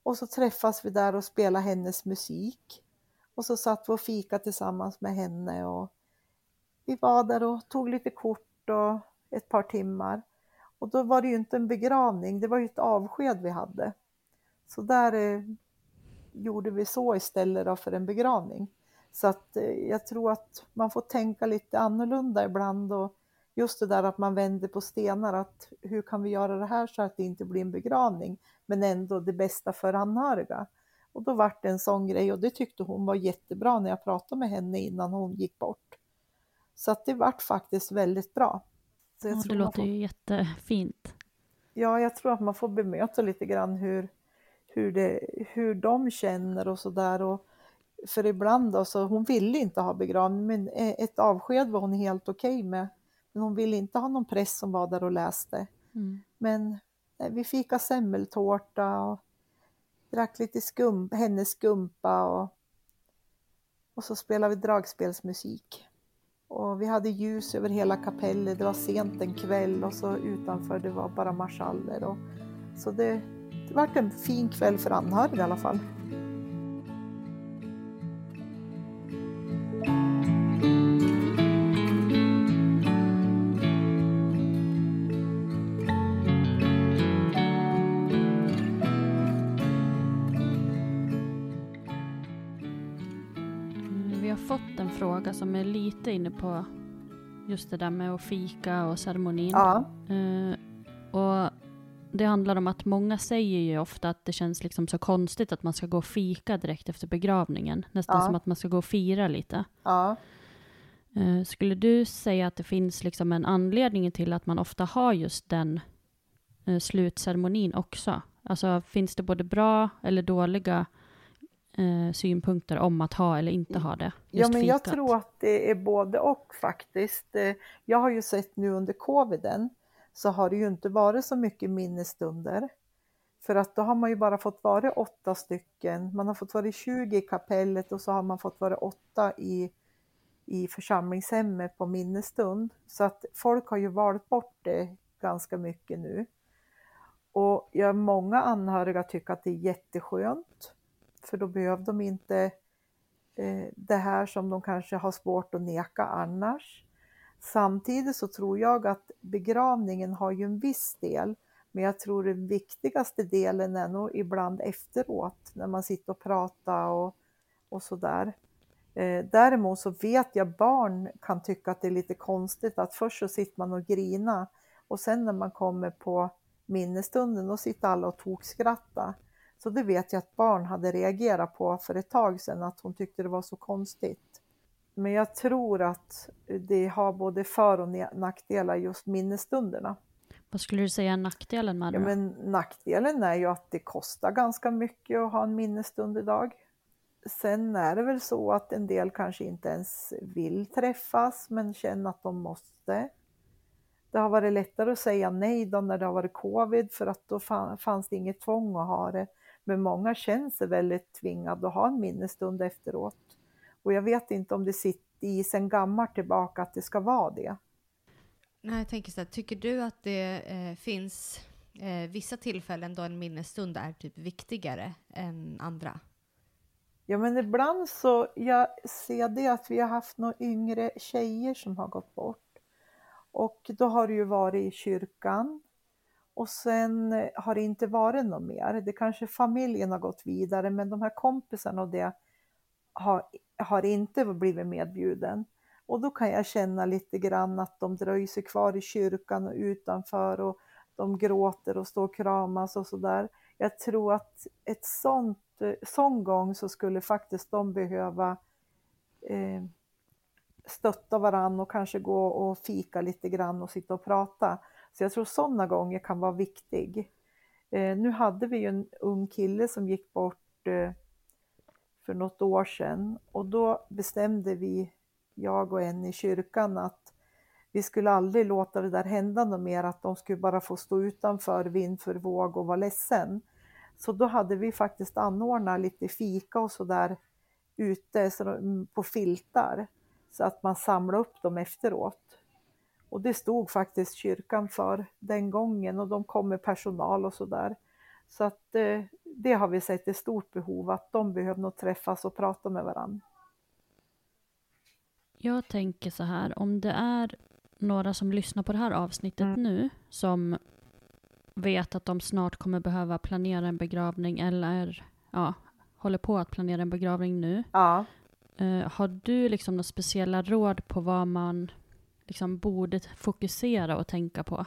Och så träffas vi där och spelar hennes musik. Och så satt vi och fika tillsammans med henne och vi var där och tog lite kort och ett par timmar. Och då var det ju inte en begravning, det var ju ett avsked vi hade. Så där eh, gjorde vi så istället då för en begravning. Så att eh, jag tror att man får tänka lite annorlunda ibland och just det där att man vänder på stenar, att hur kan vi göra det här så att det inte blir en begravning, men ändå det bästa för anhöriga. Och då vart det en sån grej och det tyckte hon var jättebra när jag pratade med henne innan hon gick bort. Så att det vart faktiskt väldigt bra. Så Ja, det låter får- ju jättefint. Ja, jag tror att man får bemöta lite grann hur, hur, det, hur de känner och sådär. För ibland, alltså, hon ville inte ha begravning, men eh, ett avsked var hon helt okej med. Men hon ville inte ha någon press som var där och läste. Mm. Men eh, vi fikade semmeltårta och drack lite skum, hennes skumpa och, och så spelade vi dragspelsmusik. Och vi hade ljus över hela kapellet, det var sent en kväll och så utanför det var bara marschaller. Och, så det, det var en fin kväll för anhöriga i alla fall. Som är lite inne på just det där med att fika och ceremonin. Ja, Eh, och det handlar om att många säger ju ofta att det känns liksom så konstigt att man ska gå och fika direkt efter begravningen. Nästan Ja. som att man ska gå och fira lite. ja, Eh, skulle du säga att det finns liksom en anledning till att man ofta har just den eh, slutceremonin också? Alltså finns det både bra eller dåliga eh, synpunkter om att ha eller inte ha det? Ja, men jag tror att det är både och faktiskt. Eh, Jag har ju sett nu under coviden så har det ju inte varit så mycket minnesstunder. För att då har man ju bara fått vara åtta stycken. Man har fått vara 20 i kapellet och så har man fått vara åtta i, i församlingshemmet på minnesstund. Så att folk har ju valt bort det ganska mycket nu. Och jag, många anhöriga tycker att det är jätteskönt. För då behöver de inte eh, det här som de kanske har svårt att neka annars. Samtidigt så tror jag att begravningen har ju en viss del, men jag tror den viktigaste delen är nog ibland efteråt när man sitter och pratar och, och sådär. Eh, däremot så vet jag barn kan tycka att det är lite konstigt att först så sitter man och grina och sen när man kommer på minnesstunden då sitter alla och tokskrattar. Så det vet jag att barn hade reagerat på för ett tag sedan, att hon tyckte det var så konstigt. Men jag tror att det har både för och nackdelar just minnesstunderna. Vad skulle du säga är nackdelen med det Ja, men nackdelen är ju att det kostar ganska mycket att ha en minnesstund idag. Sen är det väl så att en del kanske inte ens vill träffas men känner att de måste. Det har varit lättare att säga nej då när det har varit covid för att då fa- fanns det inget tvång att ha det. Men många känner sig väldigt tvingade att ha en minnesstund efteråt. Och jag vet inte om det sitter i sen gammalt tillbaka att det ska vara det. Nej, jag tänker så här, tycker du att det eh, finns eh, vissa tillfällen då en minnesstund är typ viktigare än andra? Ja men ibland så, jag ser det att vi har haft några yngre tjejer som har gått bort. Och då har det ju varit i kyrkan. Och sen eh, har det inte varit något mer. Det kanske familjen har gått vidare men de här kompisarna och det har, har inte blivit medbjuden. Och då kan jag känna lite grann att de dröjer sig kvar i kyrkan och utanför och de gråter och står och kramas och sådär. Jag tror att ett sånt, eh, sån gång så skulle faktiskt de behöva eh, stötta varann och kanske gå och fika lite grann och sitta och prata. Så jag tror sådana gånger kan vara viktig. Eh, nu hade vi ju en ung kille som gick bort eh, för något år sedan och då bestämde vi, jag och en i kyrkan, att vi skulle aldrig låta det där hända något mer, att de skulle bara få stå utanför vind för våg och vara ledsen. Så då hade vi faktiskt anordnat lite fika och sådär ute så på filtar så att man samlade upp dem efteråt. Och det stod faktiskt kyrkan för den gången och de kom med personal och sådär. Så att eh, det har vi sett ett stort behov att de behöver nog träffas och prata med varandra. Jag tänker så här, om det är några som lyssnar på det här avsnittet Mm. nu som vet att de snart kommer behöva planera en begravning eller ja, håller på att planera en begravning nu. Ja, Eh, har du liksom några speciella råd på vad man liksom borde fokusera och tänka på?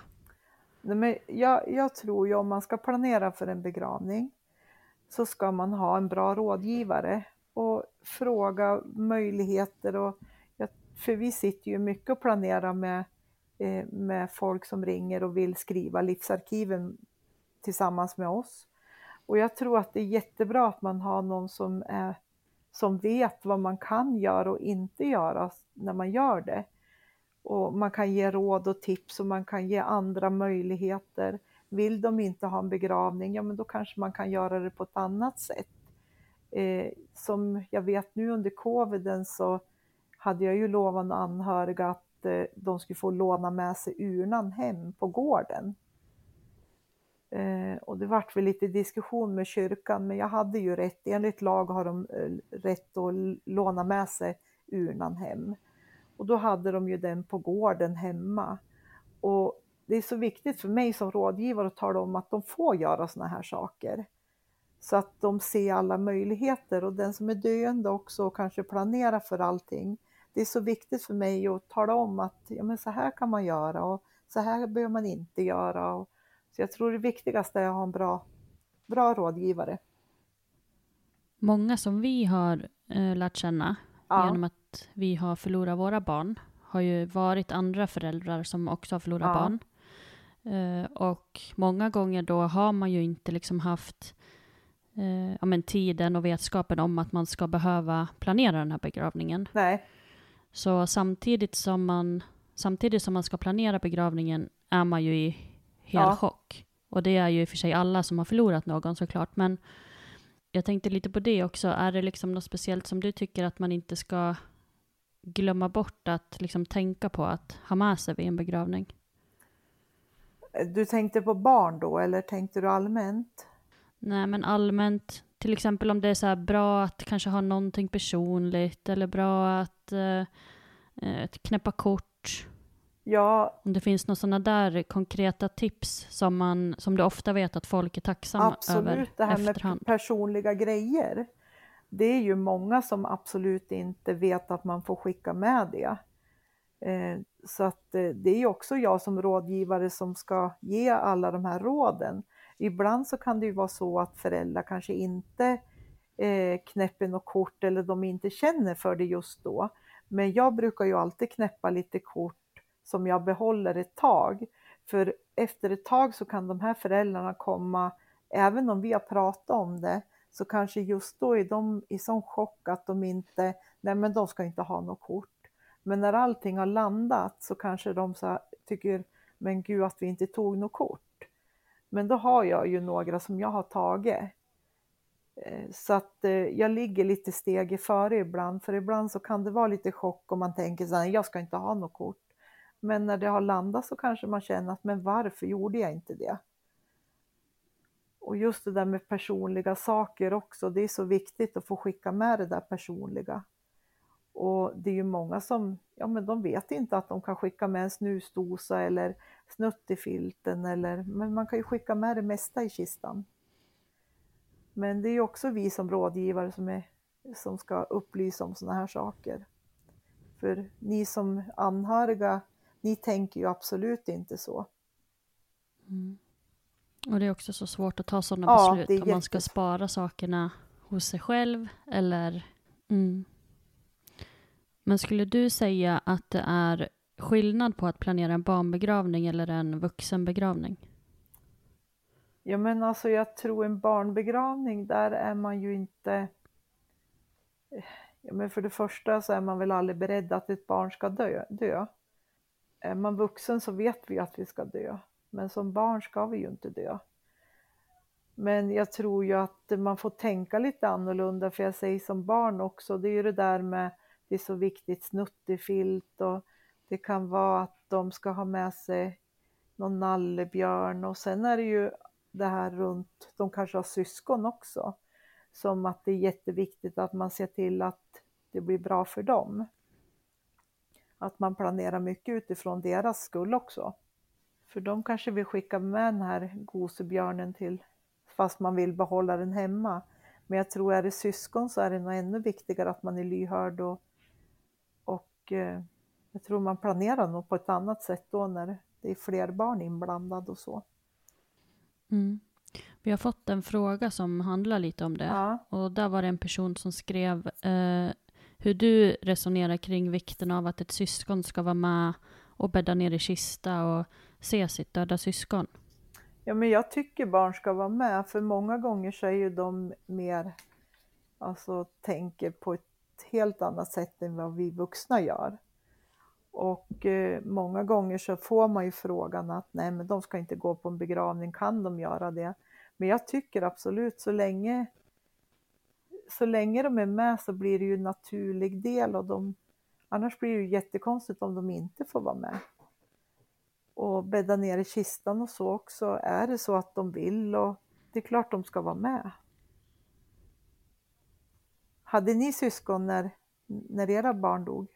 Nej, men jag, jag tror ju om man ska planera för en begravning så ska man ha en bra rådgivare och fråga möjligheter. Och, för vi sitter ju mycket och planerar med, eh, med folk som ringer och vill skriva livsarkiven tillsammans med oss. Och jag tror att det är jättebra att man har någon som, är, som vet vad man kan göra och inte göra när man gör det. Och man kan ge råd och tips och man kan ge andra möjligheter. Vill de inte ha en begravning, ja men då kanske man kan göra det på ett annat sätt. Eh, som jag vet nu under coviden så hade jag ju lovat anhöriga att eh, de skulle få låna med sig urnan hem på gården. Eh, och det vart väl lite diskussion med kyrkan, men jag hade ju rätt. Enligt lag har de eh, rätt att låna med sig urnan hem. Och då hade de ju den på gården hemma. Och det är så viktigt för mig som rådgivare att tala om att de får göra såna här saker. Så att de ser alla möjligheter och den som är döende också och kanske planerar för allting. Det är så viktigt för mig att tala om att ja, men så här kan man göra och så här behöver man inte göra. Och, så jag tror det viktigaste är att ha en bra, bra rådgivare. Många som vi har eh, lärt känna Ja. genom att vi har förlorat våra barn, har ju varit andra föräldrar som också har förlorat Ja. barn. Eh, och många gånger då har man ju inte liksom haft eh, ja, men tiden och vetskapen om att man ska behöva planera den här begravningen. Nej, Så samtidigt som man, samtidigt som man ska planera begravningen är man ju i hel Ja. chock. Och det är ju i och för sig alla som har förlorat någon såklart. Men jag tänkte lite på det också. Är det liksom något speciellt som du tycker att man inte ska glömma bort att liksom tänka på att ha med sig vid en begravning? du tänkte på barn då eller tänkte du allmänt? Nej, men allmänt, till exempel om det är så bra att kanske ha någonting personligt eller bra att eh, eh, knäppa kort. Ja, Om det finns några sådana där konkreta tips som, man, som du ofta vet att folk är tacksamma över absolut. Det här med efterhand. personliga grejer. Det är ju många som absolut inte vet att man får skicka med det. Eh, Så att eh, det är ju också jag som rådgivare som ska ge alla de här råden. Ibland så kan det ju vara så att föräldrar kanske inte eh, knäpper något kort eller de inte känner för det just då. Men jag brukar ju alltid knäppa lite kort som jag behåller ett tag. För efter ett tag så kan de här föräldrarna komma, även om vi har pratat om det, så kanske just då är de i sån chock att de inte, nej men de ska inte ha något kort. Men när allting har landat så kanske de så tycker, men gud att vi inte tog något kort. Men då har jag ju några som jag har tagit. Eh, så att eh, jag ligger lite steg före ibland, för ibland så kan det vara lite chock om man tänker så här, jag ska inte ha något kort. Men när det har landat så kanske man känner att, men varför gjorde jag inte det? Och just det där med personliga saker också, det är så viktigt att få skicka med det där personliga. Och det är ju många som, ja men de vet inte att de kan skicka med en snusdosa eller snuttefilten eller, men man kan ju skicka med det mesta i kistan. Men det är ju också vi som rådgivare som, är, som ska upplysa om sådana här saker. För ni som anhöriga, ni tänker ju absolut inte så. Mm. Och det är också så svårt att ta sådana Ja, beslut om man ska spara sakerna hos sig själv eller... Mm. Men skulle du säga att det är skillnad på att planera en barnbegravning eller en vuxenbegravning? Ja men alltså jag tror en barnbegravning, där är man ju inte... Ja men för det första så är man väl aldrig beredd att ett barn ska dö. dö. Är man vuxen så vet vi att vi ska dö. Men som barn ska vi ju inte dö. Men jag tror ju att man får tänka lite annorlunda, för jag säger som barn också, det är ju det där med, det är så viktigt, snuttefilt och det kan vara att de ska ha med sig någon nallebjörn och sen är det ju det här runt, de kanske har syskon också, som att det är jätteviktigt att man ser till att det blir bra för dem. Att man planerar mycket utifrån deras skull också. För de kanske vill skicka med den här gosebjörnen till, fast man vill behålla den hemma. Men jag tror är det syskon så är det nog ännu viktigare att man är lyhörd och, och eh, jag tror man planerar nog på ett annat sätt då när det är fler barn inblandade och så. Mm. Vi har fått en fråga som handlar lite om det. Ja. Och där var det en person som skrev eh, hur du resonerar kring vikten av att ett syskon ska vara med och bädda ner i kista och se sitt döda syskon. Ja, men jag tycker barn ska vara med, för många gånger så är ju de mer, alltså tänker på ett helt annat sätt än vad vi vuxna gör. Och eh, många gånger så får man ju frågan att nej, men de ska inte gå på en begravning, kan de göra det? Men jag tycker absolut, så länge, så länge de är med så blir det ju en naturlig del och de, annars blir det ju jättekonstigt om de inte får vara med och bädda ner i kistan och så också. Är det så att de vill och det är klart de ska vara med. Hade ni syskon när, när era barn dog?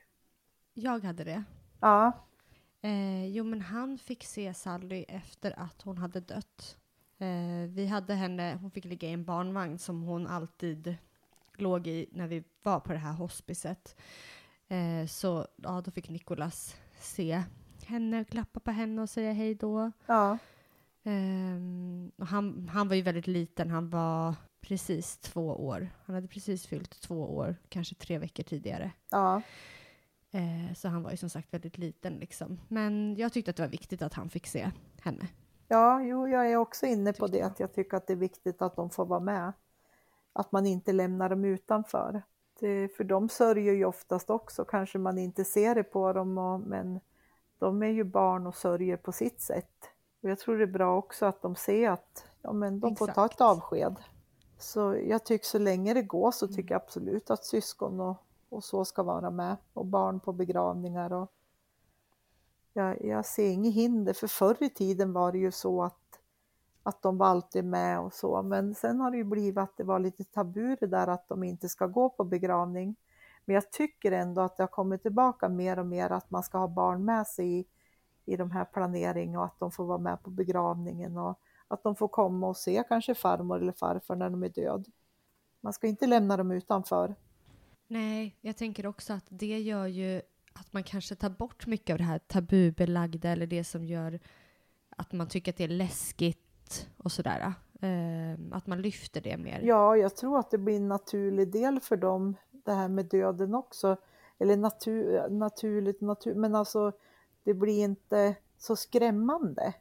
Jag hade det. Ja, Eh, jo, men han fick se Sally efter att hon hade dött. Eh, vi hade henne, hon fick ligga i en barnvagn som hon alltid låg i när vi var på det här hospicet. Eh, så ja, då fick Nikolas se henne, klappa på henne och säga hej då. ja, Ehm, och han, han var ju väldigt liten, han var precis två år. Han hade precis fyllt två år, kanske tre veckor tidigare. Ja, Eh, så han var ju som sagt väldigt liten liksom. Men jag tyckte att det var viktigt att han fick se henne. ja jo, jag är också inne på det, att jag tycker att det är viktigt att de får vara med. Att man inte lämnar dem utanför. Det, för de sörjer ju oftast också, kanske man inte ser det på dem, och, men de är ju barn och sörjer på sitt sätt. Och jag tror det är bra också att de ser att ja, men de får ta ett Exakt. avsked. Så jag tycker så länge det går så tycker jag absolut att syskon och, och så ska vara med. Och barn på begravningar. Och jag, jag ser inget hinder, för förr i tiden var det ju så att, att de var alltid med och så. Men sen har det ju blivit att det var lite tabu det där att de inte ska gå på begravning. Men jag tycker ändå att det har kommit tillbaka mer och mer att man ska ha barn med sig i, i de här planering och att de får vara med på begravningen och att de får komma och se kanske farmor eller farfar när de är död. Man ska inte lämna dem utanför. Nej, jag tänker också att det gör ju att man kanske tar bort mycket av det här tabubelagda eller det som gör att man tycker att det är läskigt och sådär. Eh, att man lyfter det mer. Ja, jag tror att det blir en naturlig del för dem, det här med döden också. Eller natur, naturligt, natur, men alltså det blir inte så skrämmande.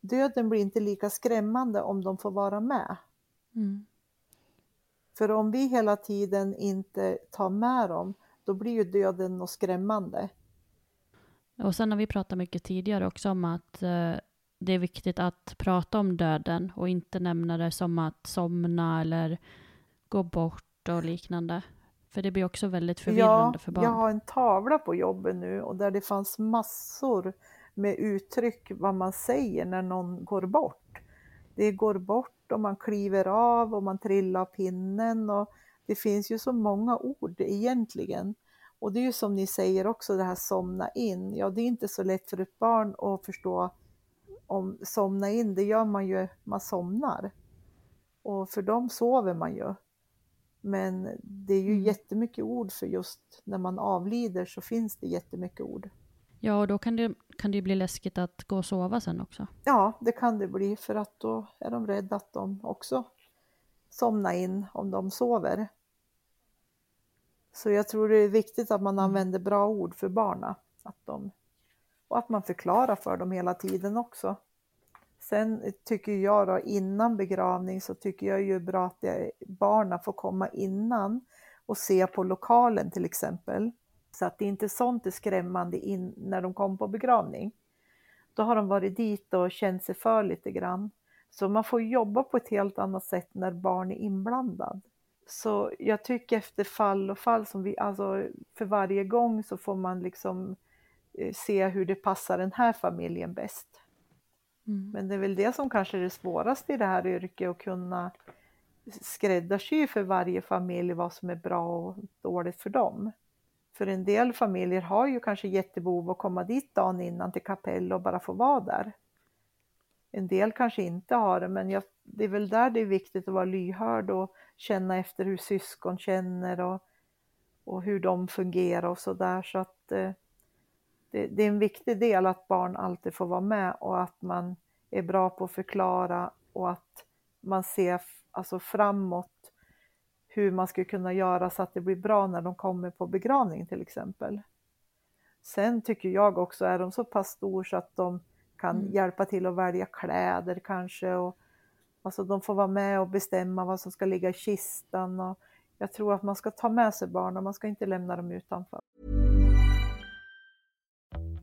Döden blir inte lika skrämmande om de får vara med. Mm. För om vi hela tiden inte tar med dem, då blir ju döden något skrämmande. Och sen har vi pratat mycket tidigare också om att eh, det är viktigt att prata om döden och inte nämna det som att somna eller gå bort och liknande. För det blir också väldigt förvirrande ja, för barn. Jag har en tavla på jobbet nu och där det fanns massor med uttryck vad man säger när någon går bort. Det går bort och man kliver av och man trillar pinnen och det finns ju så många ord egentligen. Och det är ju som ni säger också det här somna in. Ja, det är inte så lätt för ett barn att förstå om somna in, det gör man ju, man somnar. Och för dem sover man ju. Men det är ju Mm. jättemycket ord för just när man avlider så finns det jättemycket ord. Ja, och då kan det, kan det ju bli läskigt att gå och sova sen också. Ja, det kan det bli för att då är de rädda att de också somnar in om de sover. Så jag tror det är viktigt att man använder bra ord för barna. Att de, och att man förklarar för dem hela tiden också. Sen tycker jag då innan begravning så tycker jag ju bra att barnen får komma innan och se på lokalen till exempel. Så att det inte sånt är skrämmande in, när de kommer på begravning. Då har de varit dit och känt sig för lite grann. Så man får jobba på ett helt annat sätt när barn är inblandad. Så jag tycker efter fall och fall, som vi, alltså för varje gång så får man liksom se hur det passar den här familjen bäst. Mm. Men det är väl det som kanske är det svåraste i det här yrket, att kunna skräddarsy för varje familj vad som är bra och dåligt för dem. För en del familjer har ju kanske jättebehov att komma dit dagen innan till kapell och bara få vara där. En del kanske inte har det, men jag, det är väl där det är viktigt att vara lyhörd och känna efter hur syskon känner och, och hur de fungerar och sådär. Så att eh, det, det är en viktig del att barn alltid får vara med och att man är bra på att förklara och att man ser alltså framåt hur man skulle kunna göra så att det blir bra när de kommer på begravning till exempel. Sen tycker jag också, är de så pass stor så att de kan Mm. hjälpa till att välja kläder kanske och alltså de får vara med och bestämma vad som ska ligga i kistan och jag tror att man ska ta med sig barnen, man ska inte lämna dem utanför.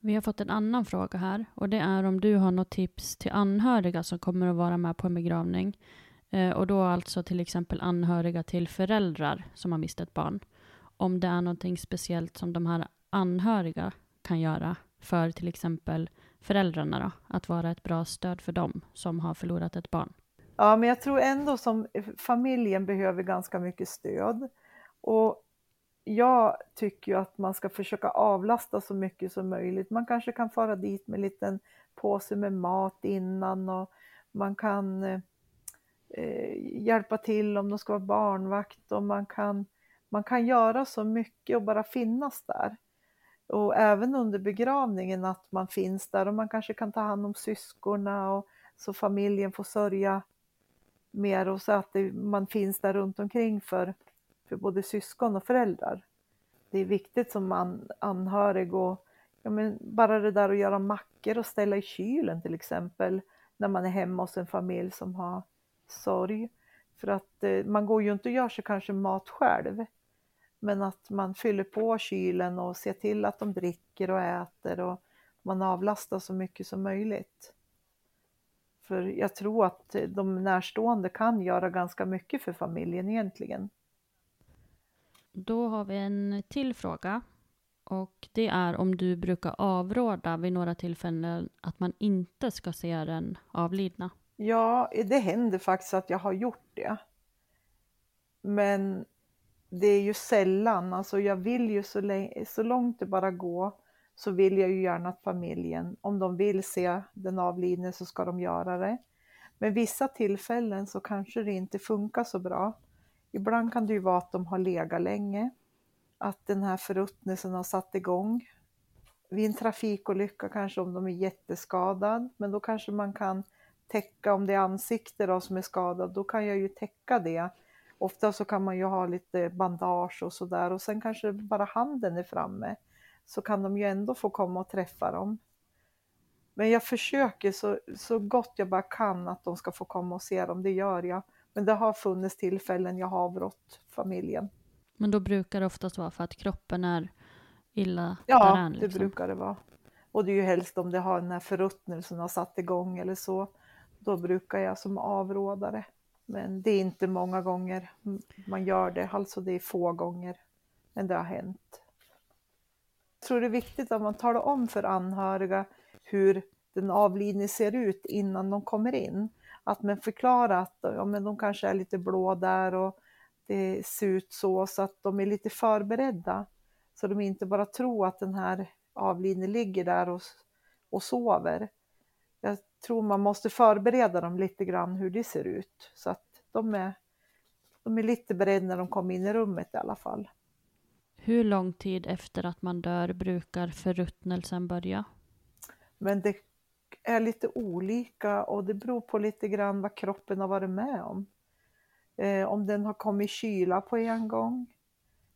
Vi har fått en annan fråga här och det är om du har något tips till anhöriga som kommer att vara med på en begravning. Eh, och då alltså till exempel anhöriga till föräldrar som har mist ett barn. Om det är någonting speciellt som de här anhöriga kan göra för till exempel föräldrarna då, att vara ett bra stöd för dem som har förlorat ett barn. Ja, men jag tror ändå som eh, familjen behöver ganska mycket stöd. Och jag tycker ju att man ska försöka avlasta så mycket som möjligt. Man kanske kan fara dit med en liten påse med mat innan och man kan eh, hjälpa till om de ska vara barnvakt och man kan, man kan göra så mycket och bara finnas där. Och även under begravningen att man finns där och man kanske kan ta hand om syskorna och så familjen får sörja mer och så att det, man finns där runt omkring för, för både syskon och föräldrar. Det är viktigt som an, anhörig och ja, men bara det där att göra mackor och ställa i kylen till exempel när man är hemma hos en familj som har sorg. För att eh, man går ju inte och gör sig kanske mat själv. Men att man fyller på kylen och ser till att de dricker och äter och man avlastar så mycket som möjligt. För jag tror att de närstående kan göra ganska mycket för familjen egentligen. Då har vi en till fråga. Och det är om du brukar avråda vid några tillfällen att man inte ska se den avlidna. Ja, det händer faktiskt att jag har gjort det. Men det är ju sällan, alltså jag vill ju så, länge, så långt det bara går så vill jag ju gärna att familjen, om de vill se den avlidne så ska de göra det. Men vissa tillfällen så kanske det inte funkar så bra. Ibland kan det ju vara att de har legat länge, att den här förruttnelsen har satt igång. Vid en trafikolycka kanske om de är jätteskadad, men då kanske man kan täcka, om det är ansikte då som är skadat, då kan jag ju täcka det. Ofta så kan man ju ha lite bandage och sådär och sen kanske bara handen är framme så kan de ju ändå få komma och träffa dem. Men jag försöker så, så gott jag bara kan att de ska få komma och se dem, det gör jag. Men det har funnits tillfällen jag har avrått familjen. Men då brukar det oftast vara för att kroppen är illa Ja, däran, det liksom. brukar det vara. Och det är ju helst om det har den här förruttnelsen har satt igång eller så. Då brukar jag som avrådare. Men det är inte många gånger man gör det, alltså det är få gånger. Men det har hänt. Jag tror det är viktigt att man talar om för anhöriga hur den avlidne ser ut innan de kommer in. Att man förklarar att ja, men de kanske är lite blå där och det ser ut så, så att de är lite förberedda. Så de inte bara tror att den här avlidne ligger där och, och sover. Jag tror man måste förbereda dem lite grann hur det ser ut. Så att de är, de är lite beredda när de kommer in i rummet i alla fall. Hur lång tid efter att man dör brukar förruttnelsen börja? Men det är lite olika och det beror på lite grann vad kroppen har varit med om. Eh, om den har kommit i kyla på en gång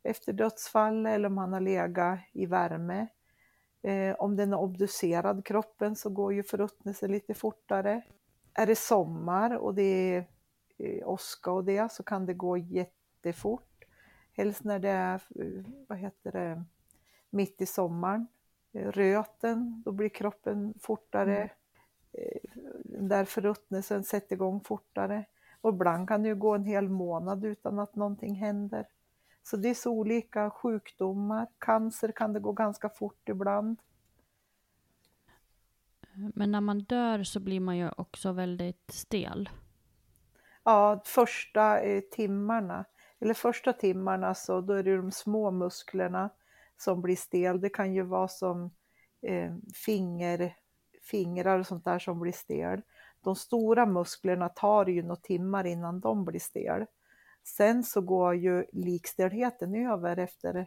efter dödsfall eller om han har legat i värme. Eh, om den är obducerad kroppen så går ju förruttnelsen lite fortare. Är det sommar och det är eh, åska och det så kan det gå jättefort. Helst när det är, eh, vad heter det, mitt i sommaren. Eh, röten, då blir kroppen fortare. Mm. Eh, Den där förruttnelsen sätter igång fortare. Och ibland kan det ju gå en hel månad utan att någonting händer. Så det är så olika sjukdomar. Cancer kan det gå ganska fort ibland. Men när man dör så blir man ju också väldigt stel. Ja, första eh, timmarna, eller första timmarna så då är det de små musklerna som blir stel. Det kan ju vara som eh, finger, fingrar och sånt där som blir stel. De stora musklerna tar ju några timmar innan de blir stel. Sen så går ju likstelheten över efter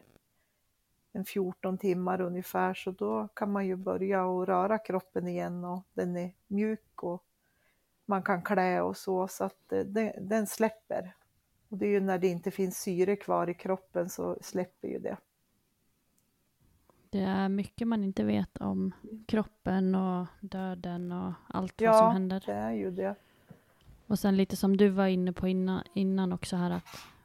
en 14 timmar ungefär så då kan man ju börja att röra kroppen igen och den är mjuk och man kan klä och så så att eh, den, den släpper. Och det är ju när det inte finns syre kvar i kroppen så släpper ju det. Det är mycket man inte vet om kroppen och döden och allt vad Ja, som händer. det är ju det. Och sen lite som du var inne på innan, innan också här att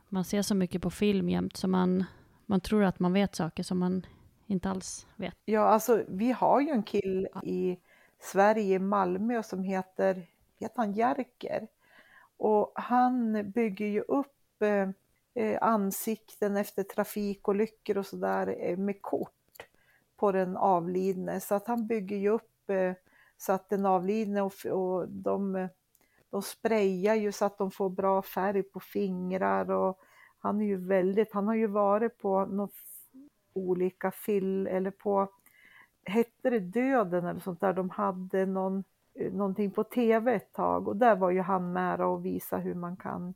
man ser så mycket på film jämt så man, man tror att man vet saker som man inte alls vet. Ja, alltså vi har ju en kille i Sverige, i Malmö, som heter, heter han Jerker? Och han bygger ju upp eh, eh ansikten efter trafikolyckor och sådär eh, med kort på den avlidne. Så att han bygger ju upp eh, så att den avlidne och, och de, de sprayar ju så att de får bra färg på fingrar och han är ju väldigt, han har ju varit på något olika film eller på, hette det Döden eller sånt där, de hade någon, eh, någonting på tv ett tag och där var ju han med och visa hur man kan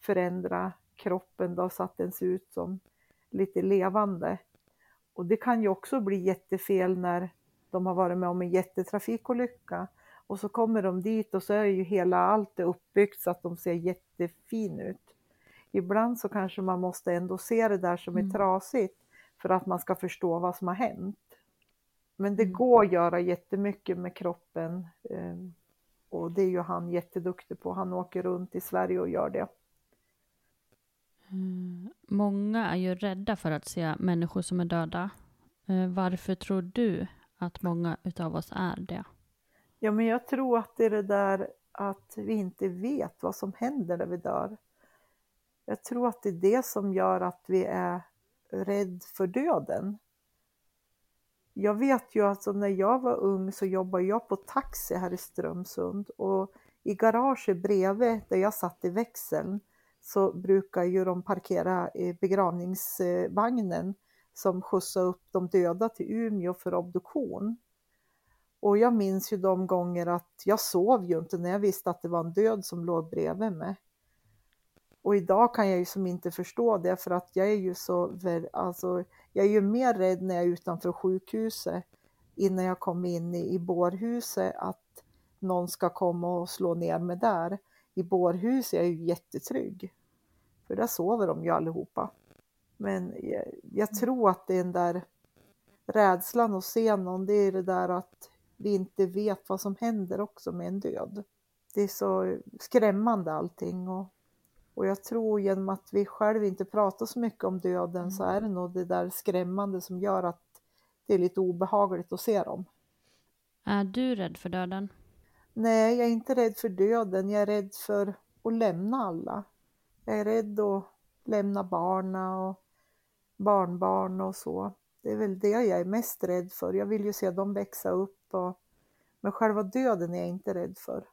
förändra kroppen då så att den ser ut som lite levande. Och det kan ju också bli jättefel när de har varit med om en jättetrafikolycka och så kommer de dit och så är ju hela allt uppbyggt så att de ser jättefin ut. Ibland så kanske man måste ändå se det där som är mm. trasigt för att man ska förstå vad som har hänt. Men det mm. går att göra jättemycket med kroppen ehm, och det är ju han jätteduktig på. Han åker runt i Sverige och gör det. Många är ju rädda för att se människor som är döda. Eh, varför tror du att många utav oss är det? Ja, men jag tror att det är det där att vi inte vet vad som händer när vi dör. Jag tror att det är det som gör att vi är rädd för döden. Jag vet ju alltså när jag var ung så jobbade jag på taxi här i Strömsund och i garaget bredvid där jag satt i växeln så brukar ju de parkera begravningsvagnen som skjutsar upp de döda till Umeå för obduktion. Och jag minns ju de gånger att jag sov ju inte när jag visste att det var en död som låg bredvid mig. Och idag kan jag ju som inte förstå det för att jag är ju så, alltså jag är ju mer rädd när jag är utanför sjukhuset innan jag kommer in i, i bårhuset att någon ska komma och slå ner mig där. I bårhuset är jag ju jättetrygg. För där sover de ju allihopa. Men jag, jag tror att det är den där rädslan att se någon, det är det där att vi inte vet vad som händer också med en död. Det är så skrämmande allting och och jag tror genom att vi själva inte pratar så mycket om döden mm. så är det nog det där skrämmande som gör att det är lite obehagligt att se dem. Är du rädd för döden? Nej, jag är inte rädd för döden. Jag är rädd för att lämna alla. Jag är rädd att lämna barna och barnbarn och så. Det är väl det jag är mest rädd för. Jag vill ju se dem växa upp. Och... Men själva döden är jag inte rädd för.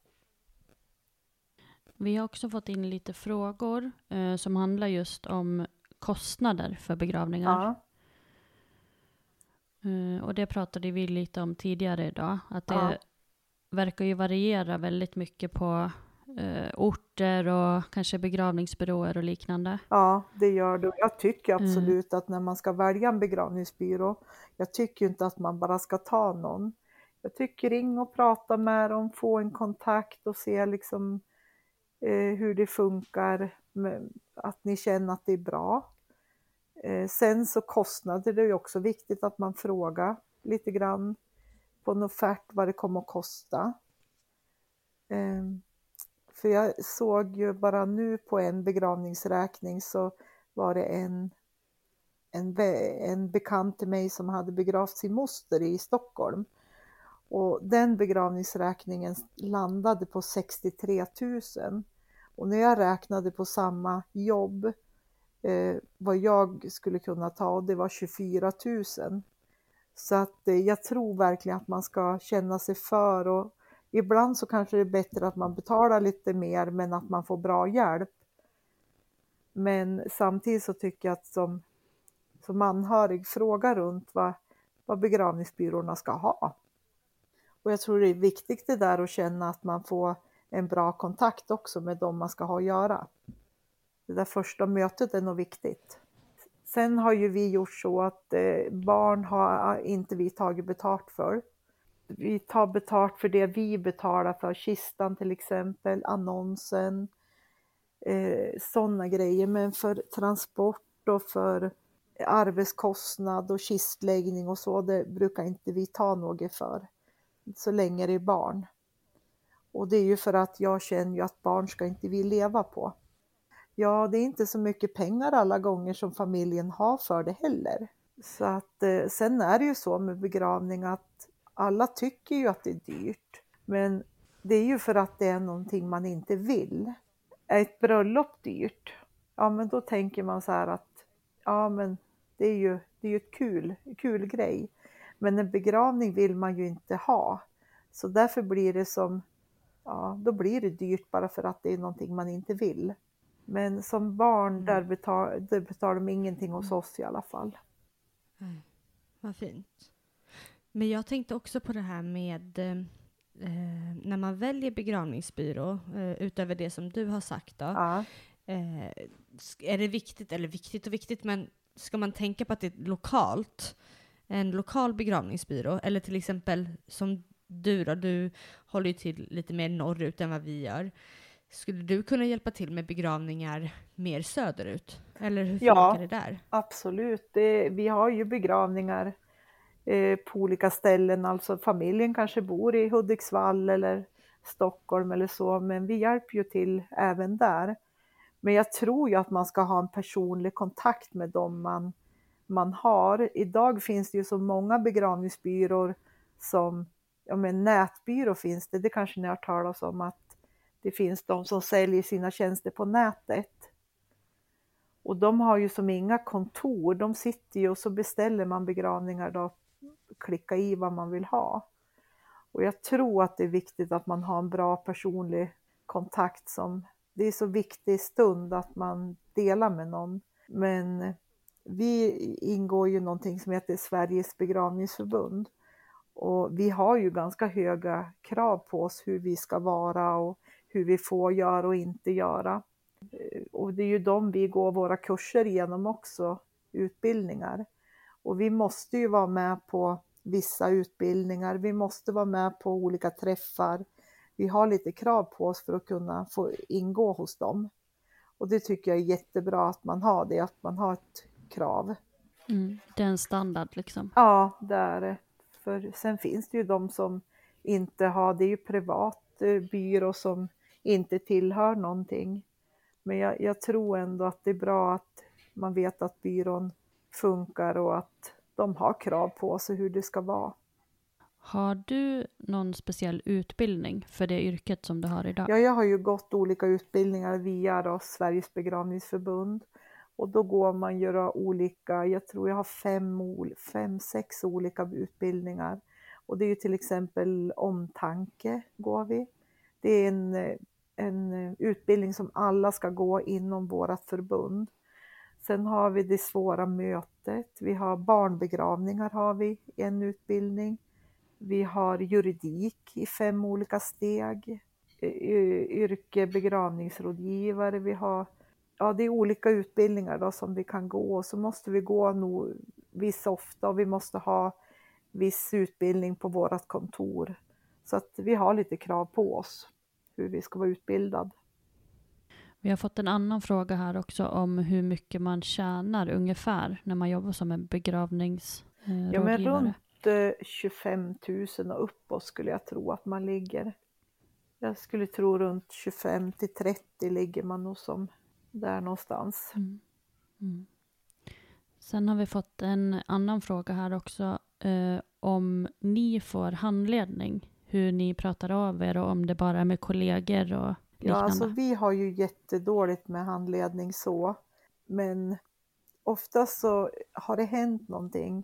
Vi har också fått in lite frågor eh, som handlar just om kostnader för begravningar. Ja. Eh, och det pratade vi lite om tidigare idag. Att det ja. Verkar ju variera väldigt mycket på eh, orter och kanske begravningsbyråer och liknande. Ja, det gör det. Jag tycker mm. absolut mm. att när man ska välja en begravningsbyrå, jag tycker inte att man bara ska ta någon. Jag tycker ring och prata med dem, få en kontakt och se liksom eh, hur det funkar, att ni känner att det är bra. Eh, sen så kostnader, det är också viktigt att man frågar lite grann på en offert vad det kommer att kosta. Eh, för jag såg ju bara nu på en begravningsräkning så var det en, en, en bekant till mig som hade begravt sin moster i Stockholm. Och den begravningsräkningen landade på 63 000. Och när jag räknade på samma jobb, eh, vad jag skulle kunna ta, och det var 24 000. Så att eh, jag tror verkligen att man ska känna sig för och ibland så kanske det är bättre att man betalar lite mer men att man får bra hjälp. Men samtidigt så tycker jag att som, som anhörig fråga runt vad, vad begravningsbyråerna ska ha. Och jag tror det är viktigt det där att känna att man får en bra kontakt också med dem man ska ha att göra. Det där första mötet är nog viktigt. Sen har ju vi gjort så att eh, barn har ah, inte vi tagit betalt för. Vi tar betalt för det vi betalar för, kistan till exempel, annonsen, eh, sådana grejer. Men för transport och för arbetskostnad och kistläggning och så, det brukar inte vi ta något för. Så länge det är barn. Och det är ju för att jag känner ju att barn ska inte vi leva på. Ja, det är inte så mycket pengar alla gånger som familjen har för det heller. Så att eh, sen är det ju så med begravning att alla tycker ju att det är dyrt. Men det är ju för att det är någonting man inte vill. Är ett bröllop dyrt? Ja, men då tänker man så här att ja, men det är ju, det är ju ett kul, kul grej. Men en begravning vill man ju inte ha. Så därför blir det som, ja, då blir det dyrt bara för att det är någonting man inte vill. Men som barn, Mm. där, betal, där betalar de ingenting hos oss i alla fall. Nej, vad fint. Men jag tänkte också på det här med eh, eh, när man väljer begravningsbyrå, eh, utöver det som du har sagt då. Ja. Eh, är det viktigt, eller viktigt och viktigt, men ska man tänka på att det är lokalt? En lokal begravningsbyrå, eller till exempel som du då, du håller ju till lite mer norrut än vad vi gör. Skulle du kunna hjälpa till med begravningar mer söderut? Eller hur Ja. funkar det där? Absolut, det, vi har ju begravningar eh, på olika ställen, alltså familjen kanske bor i Hudiksvall eller Stockholm eller så, men vi hjälper ju till även där. Men jag tror ju att man ska ha en personlig kontakt med dem man, man har. Idag finns det ju så många begravningsbyråer som, ja men nätbyrå finns det, det kanske ni har hört talas om att det finns de som säljer sina tjänster på nätet. Och de har ju som inga kontor, de sitter ju och så beställer man begravningar då, klicka i vad man vill ha. Och jag tror att det är viktigt att man har en bra personlig kontakt som, det är så viktig stund att man delar med någon. Men vi ingår ju i någonting som heter Sveriges begravningsförbund. Och vi har ju ganska höga krav på oss hur vi ska vara och hur vi får göra och inte göra. Och det är ju de vi går våra kurser igenom också, utbildningar. Och vi måste ju vara med på vissa utbildningar, vi måste vara med på olika träffar. Vi har lite krav på oss för att kunna få ingå hos dem. Och det tycker jag är jättebra att man har det, att man har ett krav. Mm. Det är en standard liksom. Ja, det är det. För sen finns det ju de som inte har, det är ju privat eh, byrå som inte tillhör någonting. Men jag, jag tror ändå att det är bra att man vet att byrån funkar och att de har krav på sig hur det ska vara. Har du någon speciell utbildning för det yrket som du har idag? Ja, jag har ju gått olika utbildningar via då Sveriges begravningsförbund och då går man göra olika, jag tror jag har fem, fem, sex olika utbildningar. Och det är ju till exempel omtanke går vi. Det är en, eh, en eh, utbildning som alla ska gå inom vårt förbund. Sen har vi det svåra mötet, vi har barnbegravningar har vi en utbildning. Vi har juridik i fem olika steg, eh, yrke begravningsrådgivare, vi har ja, det är olika utbildningar då som vi kan gå och så måste vi gå nog viss ofta och vi måste ha viss utbildning på vårt kontor. Så att vi har lite krav på oss hur vi ska vara utbildad. Vi har fått en annan fråga här också om hur mycket man tjänar ungefär när man jobbar som en begravningsrådgivare. Ja, men runt eh, 25 000 och uppåt skulle jag tro att man ligger. Jag skulle tro runt 25 till 30 ligger man nog som där någonstans. Mm. Mm. Sen har vi fått en annan fråga här också eh, om ni får handledning, hur ni pratar av er och om det bara är med kollegor och Ja, liknande. alltså vi har ju jättedåligt med handledning så, men ofta så har det hänt någonting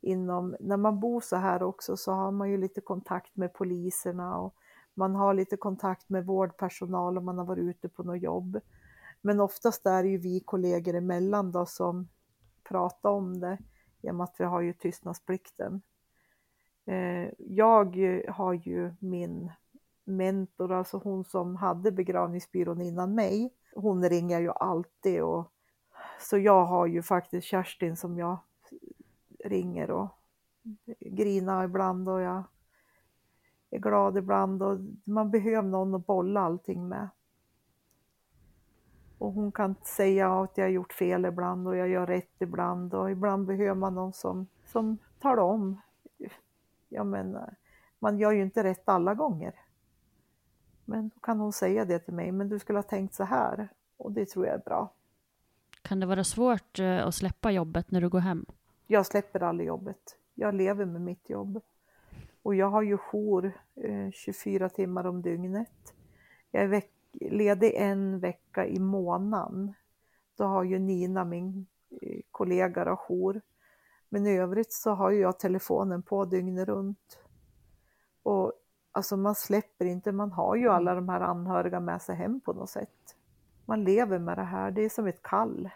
inom, när man bor så här också så har man ju lite kontakt med poliserna och man har lite kontakt med vårdpersonal om man har varit ute på något jobb. Men oftast är det ju vi kollegor emellan då som pratar om det i och med att vi har ju tystnadsplikten. Eh, jag har ju min mentor, alltså hon som hade begravningsbyrån innan mig. Hon ringer ju alltid och så jag har ju faktiskt Kerstin som jag ringer och grinar ibland och jag är glad ibland och man behöver någon att bolla allting med. Och hon kan säga att jag har gjort fel ibland och jag gör rätt ibland och ibland behöver man någon som, som talar om. Jag menar, man gör ju inte rätt alla gånger. Men då kan hon säga det till mig, men du skulle ha tänkt så här. Och det tror jag är bra. Kan det vara svårt eh, att släppa jobbet när du går hem? jag släpper aldrig jobbet. Jag lever med mitt jobb. Och jag har ju jour eh, 24 timmar om dygnet. Jag är ledig en vecka i månaden. Då har ju Nina, min eh, kollega, jour. Men i övrigt så har ju jag telefonen på dygnet runt. Och alltså man släpper inte, man har ju alla de här anhöriga med sig hem på något sätt. Man lever med det här, det är som ett kall.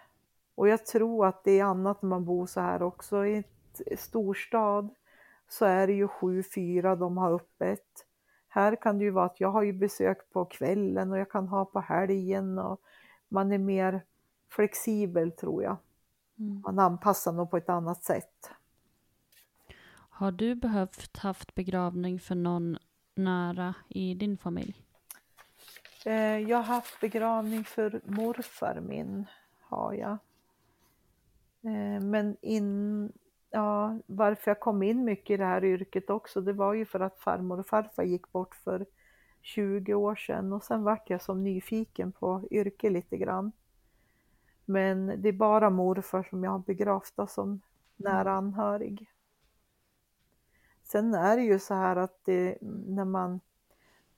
Och jag tror att det är annat när man bor så här också. I en storstad så är det ju 7-4 de har öppet. Här kan det ju vara att jag har ju besök på kvällen och jag kan ha på helgen och man är mer flexibel tror jag. Mm. Man anpassar nog på ett annat sätt. Har du behövt haft begravning för någon nära i din familj? Eh, jag har haft begravning för morfar min, har jag. Eh, men in, ja, varför jag kom in mycket i det här yrket också, det var ju för att farmor och farfar gick bort för 20 år sedan och sen vart jag som nyfiken på yrke lite grann. Men det är bara morfar som jag har begravt som nära anhörig. Sen är det ju så här att det, när man,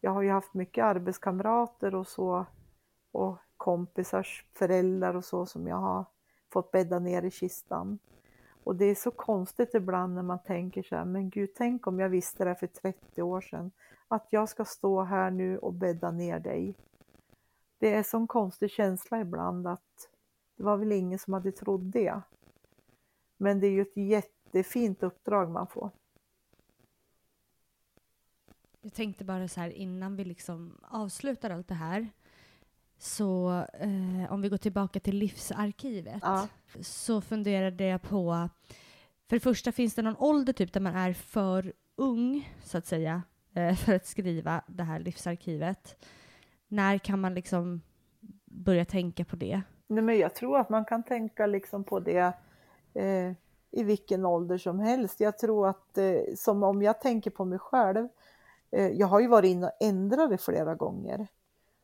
jag har ju haft mycket arbetskamrater och så och kompisars föräldrar och så som jag har fått bädda ner i kistan. Och det är så konstigt ibland när man tänker så här, men gud, tänk om jag visste det här för 30 år sedan, att jag ska stå här nu och bädda ner dig. Det är sån konstig känsla ibland att det var väl ingen som hade trott det. Men det är ju ett jättefint uppdrag man får. Jag tänkte bara så här innan vi liksom avslutar allt det här. Så eh, om vi går tillbaka till livsarkivet Ja. så funderade jag på, för det första finns det någon ålder typ där man är för ung så att säga eh, för att skriva det här livsarkivet. När kan man liksom börja tänka på det? Nej, men jag tror att man kan tänka liksom på det eh, i vilken ålder som helst. Jag tror att, eh, som om jag tänker på mig själv, eh, jag har ju varit inne och ändrat det flera gånger.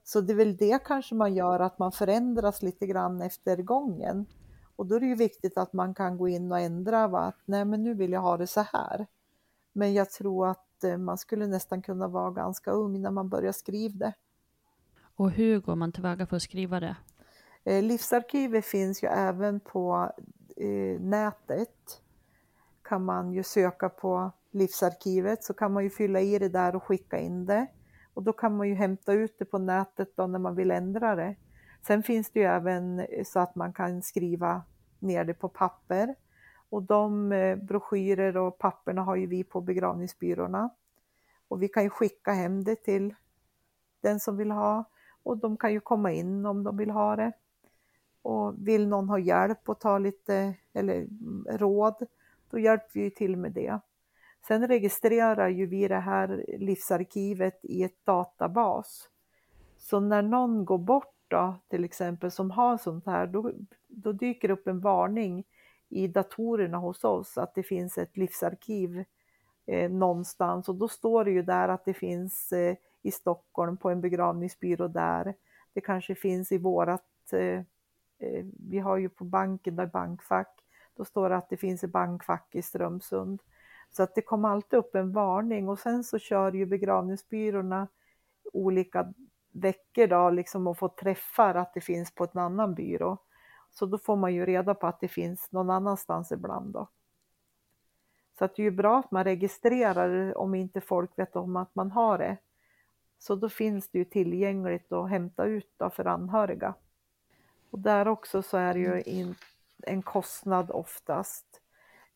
Så det är väl det kanske man gör, att man förändras lite grann efter gången. Och då är det ju viktigt att man kan gå in och ändra, va? att nej men nu vill jag ha det så här. Men jag tror att eh, man skulle nästan kunna vara ganska ung när man börjar skriva det. Och hur går man tillväga för att skriva det? Eh, livsarkivet finns ju även på eh, nätet. Kan man ju söka på Livsarkivet så kan man ju fylla i det där och skicka in det. Och då kan man ju hämta ut det på nätet då när man vill ändra det. Sen finns det ju även eh, så att man kan skriva ner det på papper. Och de eh, broschyrer och papperna har ju vi på begravningsbyråerna. Och vi kan ju skicka hem det till den som vill ha. Och de kan ju komma in om de vill ha det. Och vill någon ha hjälp och ta lite eller råd, då hjälper vi till med det. Sen registrerar ju vi det här livsarkivet i ett databas. Så när någon går bort då, till exempel som har sånt här, då, då dyker upp en varning i datorerna hos oss att det finns ett livsarkiv eh, någonstans och då står det ju där att det finns eh, i Stockholm på en begravningsbyrå där. Det kanske finns i vårat, eh, Eh, vi har ju på banken där bankfack, då står det att det finns ett bankfack i Strömsund. Så att det kommer alltid upp en varning och sen så kör ju begravningsbyråerna olika veckor då liksom och får träffar att det finns på en annan byrå. Så då får man ju reda på att det finns någon annanstans ibland då. Så att det är ju bra att man registrerar om inte folk vet om att man har det. Så då finns det ju tillgängligt att hämta ut då för anhöriga. Och där också så är det ju in, en kostnad oftast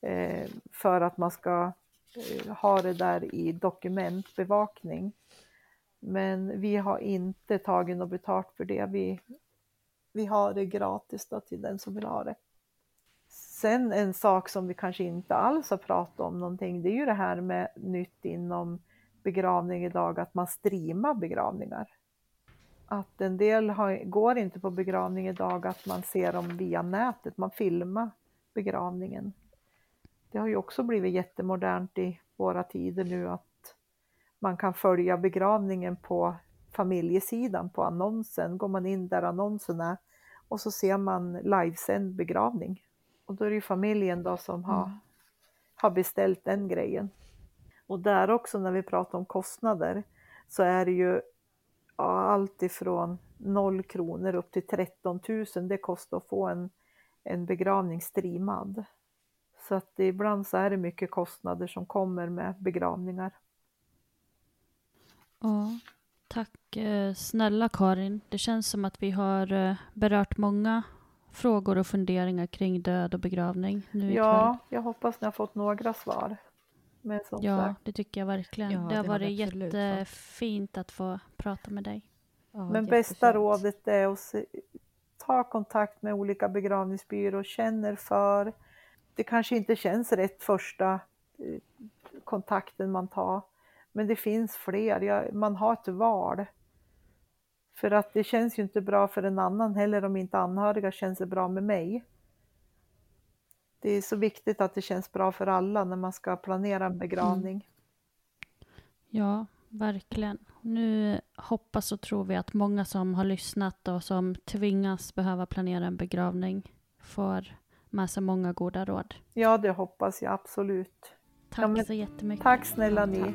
eh, för att man ska eh, ha det där i dokumentbevakning. Men vi har inte tagit något betalt för det. Vi, vi har det gratis då till den som vill ha det. Sen en sak som vi kanske inte alls har pratat om någonting, det är ju det här med nytt inom begravning idag, att man streamar begravningar. Att en del har, går inte på begravning idag, att man ser dem via nätet, man filmar begravningen. Det har ju också blivit jättemodernt i våra tider nu att man kan följa begravningen på familjesidan på annonsen. Går man in där annonsen är och så ser man livesänd begravning. Och då är det ju familjen då som har, Mm. har beställt den grejen. Och där också när vi pratar om kostnader så är det ju ja, allt ifrån 0 kronor upp till 13 000 det kostar att få en, en begravning streamad. Så att ibland så är det mycket kostnader som kommer med begravningar. Ja, tack eh, snälla Karin. Det känns som att vi har eh, berört många frågor och funderingar kring död och begravning nu ikväll. Ja, jag hoppas ni har fått några svar. Men som Ja, sagt, det tycker jag verkligen. Ja, det har det varit jättefint att få prata med dig. Ja, men bästa rådet är att se, ta kontakt med olika begravningsbyråer, känner för. Det kanske inte känns rätt första eh, kontakten man tar, men det finns fler. Jag, man har ett val. För att det känns ju inte bra för en annan heller om inte anhöriga känns det bra med mig. Det är så viktigt att det känns bra för alla när man ska planera en begravning. Ja, verkligen. Nu hoppas och tror vi att många som har lyssnat och som tvingas behöva planera en begravning får med sig många goda råd. Ja, det hoppas jag absolut. Tack Ja, men så jättemycket. Tack snälla ni.